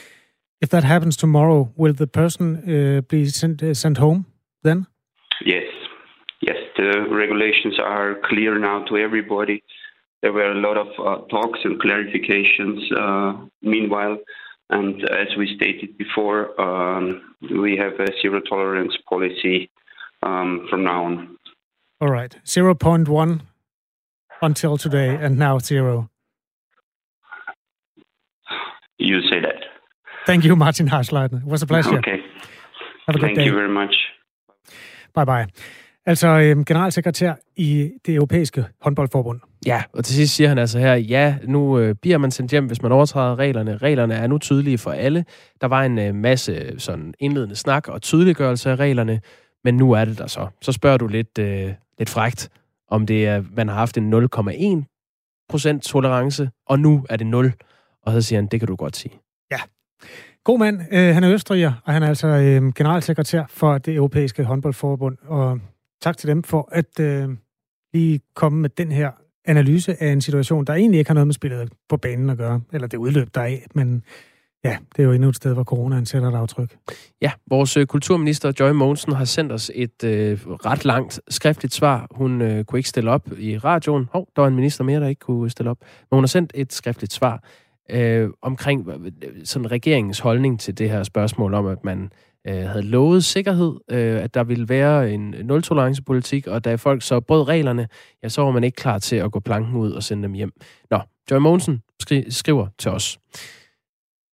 Speaker 2: If that happens tomorrow, will the person uh, be sent uh, sent home then?
Speaker 17: Yes, yes. The regulations are clear now to everybody. There were a lot of uh, talks and clarifications. Meanwhile, and as we stated before, um, we have a zero tolerance policy um, from now on.
Speaker 2: All right. 0.1 until today, and now zero.
Speaker 17: You say that.
Speaker 2: Thank you, Martin Harsleitner. It was a pleasure.
Speaker 17: Okay.
Speaker 2: Have a good
Speaker 17: Thank
Speaker 2: day.
Speaker 17: you very much.
Speaker 2: Bye bye. Altså øhm, generalsekretær i det europæiske håndboldforbund.
Speaker 1: Ja, og til sidst siger han altså her, ja, nu øh, bliver man sendt hjem, hvis man overtræder reglerne. Reglerne er nu tydelige for alle. Der var en øh, masse sådan indledende snak og tydeliggørelse af reglerne, men nu er det der så. Så spørger du lidt, øh, lidt frægt, om det er, man har haft en 0,1 procent tolerance, og nu er det 0. Og så siger han, det kan du godt sige.
Speaker 2: Ja. God mand. Øh, han er østriger, og han er altså øh, generalsekretær for det europæiske håndboldforbund. Og tak til dem for at øh, lige komme med den her analyse af en situation, der egentlig ikke har noget med spillet på banen at gøre, eller det udløb der er, men ja, det er jo endnu et sted, hvor coronaen sætter et aftryk.
Speaker 1: Ja, vores øh, kulturminister Joy Mogensen har sendt os et øh, ret langt skriftligt svar. Hun øh, kunne ikke stille op i radioen. Hov, der var en minister mere, der ikke kunne stille op. Men hun har sendt et skriftligt svar øh, omkring sådan regeringens holdning til det her spørgsmål om, at man øh, havde lovet sikkerhed, øh, at der ville være en nul-tolerance-politik, og da folk så brød reglerne, ja, så var man ikke klar til at gå planken ud og sende dem hjem. Nå, Joy Mogensen skri- skriver til os.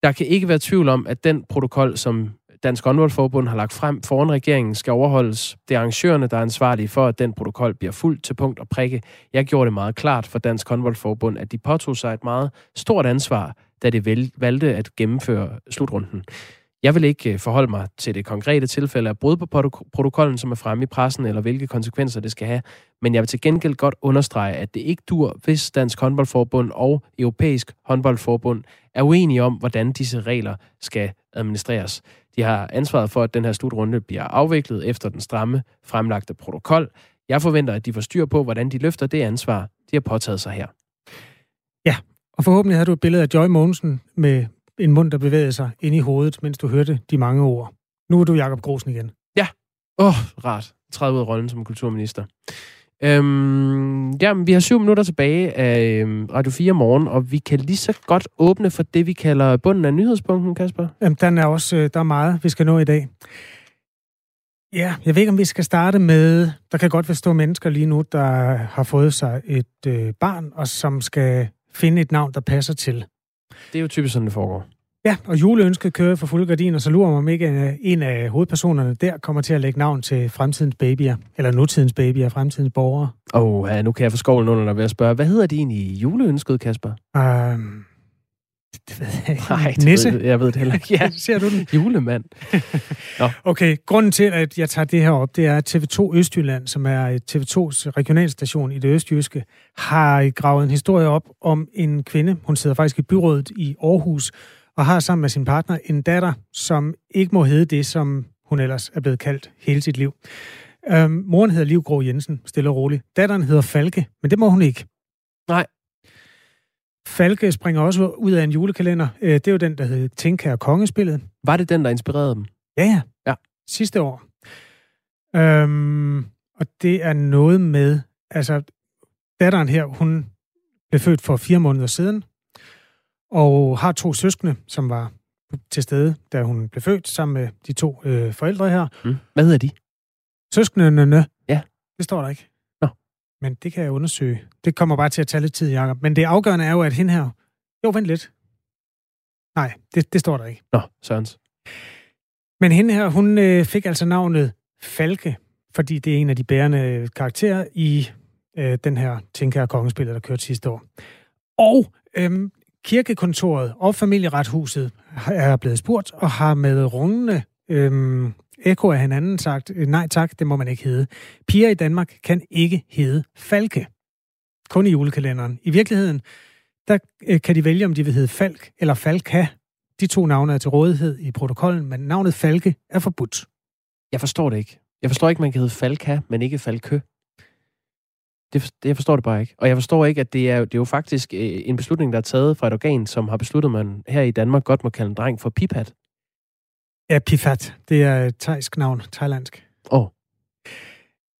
Speaker 1: Der kan ikke være tvivl om, at den protokol, som Dansk Håndboldforbund har lagt frem foran regeringen, skal overholdes. Det er arrangørerne, der er ansvarlige for, at den protokol bliver fuldt til punkt og prikke. Jeg gjorde det meget klart for Dansk Håndboldforbund, at de påtog sig et meget stort ansvar, da de valgte at gennemføre slutrunden. Jeg vil ikke øh, forholde mig til det konkrete tilfælde af brud på protokollen, som er fremme i pressen, eller hvilke konsekvenser det skal have, men jeg vil til gengæld godt understrege, at det ikke dur, hvis Dansk Håndboldforbund og Europæisk Håndboldforbund er uenige om, hvordan disse regler skal administreres. De har ansvaret for, at den her slutrunde bliver afviklet efter den stramme fremlagte protokol. Jeg forventer, at de får styr på, hvordan de løfter det ansvar, de har påtaget sig her.
Speaker 2: Ja, og forhåbentlig har du et billede af Joy Mogensen med en mund, der bevægede sig ind i hovedet, mens du hørte de mange ord. Nu er du Jakob Grosen igen.
Speaker 1: Ja. Åh, oh, rart. Træde ud af rollen som kulturminister. Øhm, jamen, vi har syv minutter tilbage af øhm, Radio 4 morgen, og vi kan lige så godt åbne for det, vi kalder bunden af nyhedspunkten, Kasper.
Speaker 2: Jamen, den er også, øh, der er meget, vi skal nå i dag. Ja, jeg ved ikke, om vi skal starte med, der kan godt være stå mennesker lige nu, der har fået sig et øh, barn, og som skal finde et navn, der passer til.
Speaker 1: Det er jo typisk sådan, det foregår.
Speaker 2: Ja, og juleønsket kører for fulde gardiner, så lurer mig om ikke en af hovedpersonerne der kommer til at lægge navn til fremtidens babyer, eller nutidens babyer, fremtidens borgere.
Speaker 1: Åh, oh, ja, nu kan jeg få skovlen under dig ved at spørge, hvad hedder de egentlig i juleønsket, Kasper?
Speaker 2: Um, det ved jeg ikke.
Speaker 1: Nej, det
Speaker 2: Nisse?
Speaker 1: Ved, jeg ved det heller ikke.
Speaker 2: Ja, ser du den?
Speaker 1: Julemand.
Speaker 2: Nå. Okay, grunden til, at jeg tager det her op, det er, at TV2 Østjylland, som er TV2's regionalstation i det østjyske, har gravet en historie op om en kvinde. Hun sidder faktisk i byrådet i Aarhus, og har sammen med sin partner en datter, som ikke må hedde det, som hun ellers er blevet kaldt hele sit liv. Øhm, moren hedder Liv Grå Jensen, stille og roligt. Datteren hedder Falke, men det må hun ikke.
Speaker 1: Nej.
Speaker 2: Falke springer også ud af en julekalender. Øh, det er jo den, der hed Tinka og Kongespillet.
Speaker 1: Var det den, der inspirerede dem?
Speaker 2: Ja, ja.
Speaker 1: Ja.
Speaker 2: Sidste år. Øhm, og det er noget med, altså datteren her, hun blev født for fire måneder siden, og har to søskende, som var til stede, da hun blev født, sammen med de to øh, forældre her.
Speaker 1: Mm. Hvad hedder de?
Speaker 2: Søskendene.
Speaker 1: Ja.
Speaker 2: Det står der ikke. Men det kan jeg undersøge. Det kommer bare til at tage lidt tid, Jacob. Men det afgørende er jo, at hende her... Jo, vent lidt. Nej, det, det står der ikke.
Speaker 1: Nå, Sørens.
Speaker 2: Men hende her, hun øh, fik altså navnet Falke, fordi det er en af de bærende karakterer i øh, den her Tinker Kongespiller, der kørte sidste år. Og øh, kirkekontoret og familierethuset er blevet spurgt og har med rungende øh, ekko af hinanden sagt, øh, nej tak, det må man ikke hedde. Piger i Danmark kan ikke hedde Falke. Kun i julekalenderen. I virkeligheden, der øh, kan de vælge, om de vil hedde Falk eller Falka. De to navne er til rådighed i protokollen, men navnet Falke er forbudt.
Speaker 1: Jeg forstår det ikke. Jeg forstår ikke, man kan hedde Falka, men ikke Falkø. Det, det, jeg forstår det bare ikke. Og jeg forstår ikke, at det er, det er jo faktisk øh, en beslutning, der er taget fra et organ, som har besluttet, at man her i Danmark godt må kalde en dreng for Pipat.
Speaker 2: Ja, Pifat. Det er et thaisk navn, thailandsk.
Speaker 1: Åh. Oh.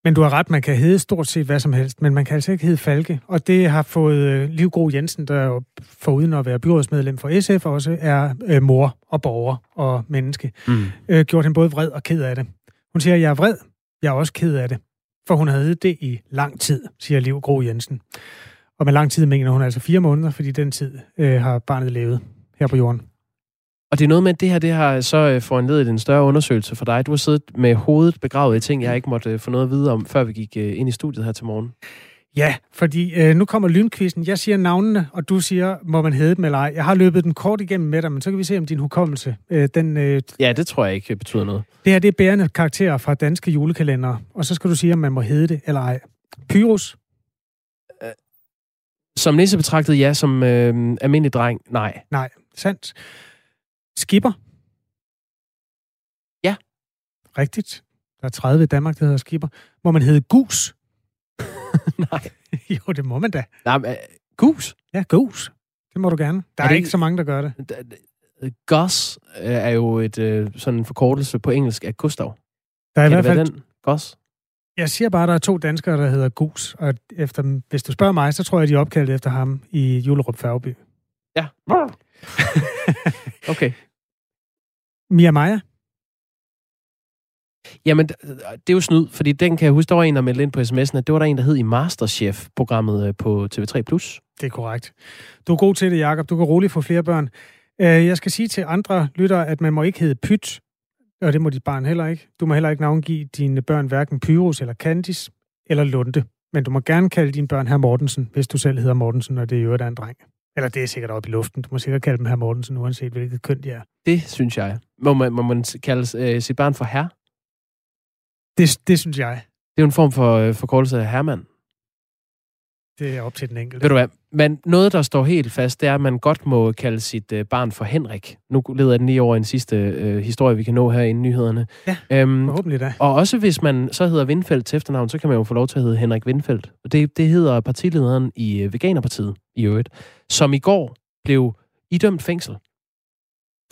Speaker 2: Men du har ret, man kan hedde stort set hvad som helst, men man kan altså ikke hedde Falke. Og det har fået øh, Liv Gro Jensen, der jo foruden at være byrådsmedlem for SF, også er øh, mor og borger og menneske,
Speaker 1: mm.
Speaker 2: øh, gjort hende både vred og ked af det. Hun siger, jeg er vred, jeg er også ked af det. For hun havde det i lang tid, siger Liv Gro Jensen. Og med lang tid mener hun altså fire måneder, fordi den tid øh, har barnet levet her på jorden.
Speaker 1: Og det er noget med, at det her det har så øh, foranledet en større undersøgelse for dig. Du har siddet med hovedet begravet i ting, jeg ikke måtte øh, få noget at vide om, før vi gik øh, ind i studiet her til morgen.
Speaker 2: Ja, fordi øh, nu kommer lynkvisten. Jeg siger navnene, og du siger, må man hedde dem eller ej. Jeg har løbet den kort igennem med dig, men så kan vi se, om din hukommelse... Øh, den, øh,
Speaker 1: ja, det tror jeg ikke betyder noget.
Speaker 2: Det her, det er bærende karakterer fra danske julekalendere, og så skal du sige, om man må hedde det eller ej. Pyrus?
Speaker 1: Som nisse betragtet, ja. Som øh, almindelig dreng, nej.
Speaker 2: Nej, sandt. Skipper?
Speaker 1: Ja.
Speaker 2: Rigtigt. Der er 30 i Danmark, der hedder skipper. Må man hedde gus?
Speaker 1: Nej.
Speaker 2: jo, det må man da.
Speaker 1: Nej, men, uh, gus?
Speaker 2: Ja, gus. Det må du gerne. Der er, er ikke så mange, der gør det.
Speaker 1: Gus er jo et uh, sådan en forkortelse på engelsk af Gustav.
Speaker 2: Der er
Speaker 1: kan
Speaker 2: i hvert fald...
Speaker 1: den? Gus?
Speaker 2: Jeg siger bare, at der er to danskere, der hedder Gus. Og efter, hvis du spørger mig, så tror jeg, de er opkaldt efter ham i Julerup Færgeby.
Speaker 1: Ja. okay.
Speaker 2: Mia Maja?
Speaker 1: Jamen, det er jo snyd, fordi den kan jeg huske, der var en, der meldte ind på sms'en, at det var der en, der hed i Masterchef-programmet øh, på TV3+.
Speaker 2: Det er korrekt. Du er god til det, Jacob. Du kan roligt få flere børn. Øh, jeg skal sige til andre lyttere, at man må ikke hedde Pyt, og det må dit barn heller ikke. Du må heller ikke navngive dine børn hverken Pyrus eller Candice eller Lunde. Men du må gerne kalde dine børn her Mortensen, hvis du selv hedder Mortensen, og det er jo en dreng. Eller det er sikkert oppe i luften. Du må sikkert kalde dem her Mortensen, uanset hvilket køn de er.
Speaker 1: Det synes jeg. Må man, må man kalde øh, sit barn for herre?
Speaker 2: Det, det synes jeg.
Speaker 1: Det er jo en form for øh, forkortelse af hermand.
Speaker 2: Det er op til den enkelte.
Speaker 1: Ved du hvad? Men noget, der står helt fast, det er, at man godt må kalde sit øh, barn for Henrik. Nu leder den lige over en sidste øh, historie, vi kan nå her i nyhederne.
Speaker 2: Ja,
Speaker 1: øhm,
Speaker 2: forhåbentlig da.
Speaker 1: Og også hvis man så hedder Vindfeldt til efternavn, så kan man jo få lov til at hedde Henrik Vindfeldt. Og det, det hedder partilederen i øh, Veganerpartiet i øvrigt, som i går blev idømt fængsel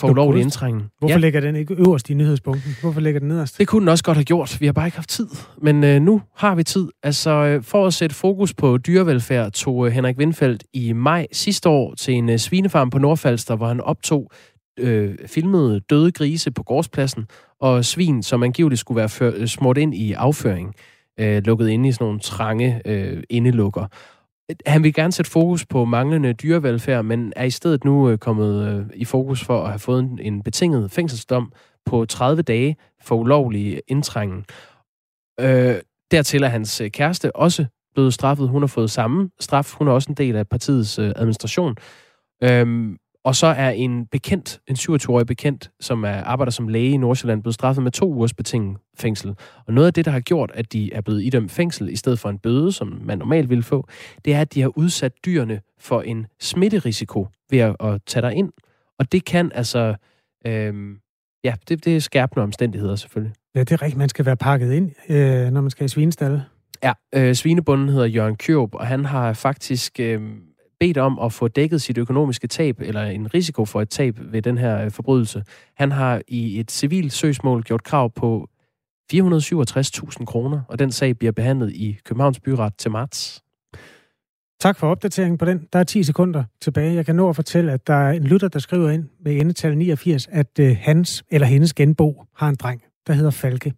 Speaker 1: for ulovlig indtrængen.
Speaker 2: Hvorfor ja. ligger den ikke øverst i nyhedspunkten? Hvorfor ligger den nederst?
Speaker 1: Det kunne den også godt have gjort. Vi har bare ikke haft tid. Men øh, nu har vi tid. Altså, øh, for at sætte fokus på dyrevelfærd, tog øh, Henrik Windfeldt i maj sidste år til en øh, svinefarm på Nordfalster, hvor han optog øh, filmede døde grise på gårdspladsen, og svin, som angiveligt skulle være før, smurt ind i afføring, øh, lukket inde i sådan nogle trange øh, indelukker han vil gerne sætte fokus på manglende dyrevelfærd, men er i stedet nu øh, kommet øh, i fokus for at have fået en, en betinget fængselsdom på 30 dage for ulovlig indtrængen. Øh, dertil er hans øh, kæreste også blevet straffet. Hun har fået samme straf. Hun er også en del af partiets øh, administration. Øh, og så er en bekendt, en 27-årig bekendt, som er, arbejder som læge i Nordsjælland, blevet straffet med to ugers betinget fængsel. Og noget af det, der har gjort, at de er blevet idømt fængsel i stedet for en bøde, som man normalt ville få, det er, at de har udsat dyrene for en smitterisiko ved at, at tage dig ind. Og det kan altså... Øhm, ja, det, det er skærpende omstændigheder selvfølgelig.
Speaker 2: Ja, det er rigtigt. Man skal være pakket ind, øh, når man skal i svinestallet.
Speaker 1: Ja, øh, svinebunden hedder Jørgen Kjøb, og han har faktisk øh, bedt om at få dækket sit økonomiske tab, eller en risiko for et tab ved den her øh, forbrydelse. Han har i et civilt søgsmål gjort krav på 467.000 kroner, og den sag bliver behandlet i Københavns Byret til marts.
Speaker 2: Tak for opdateringen på den. Der er 10 sekunder tilbage. Jeg kan nå at fortælle, at der er en lytter, der skriver ind med endetal 89, at øh, hans eller hendes genbo har en dreng, der hedder Falke.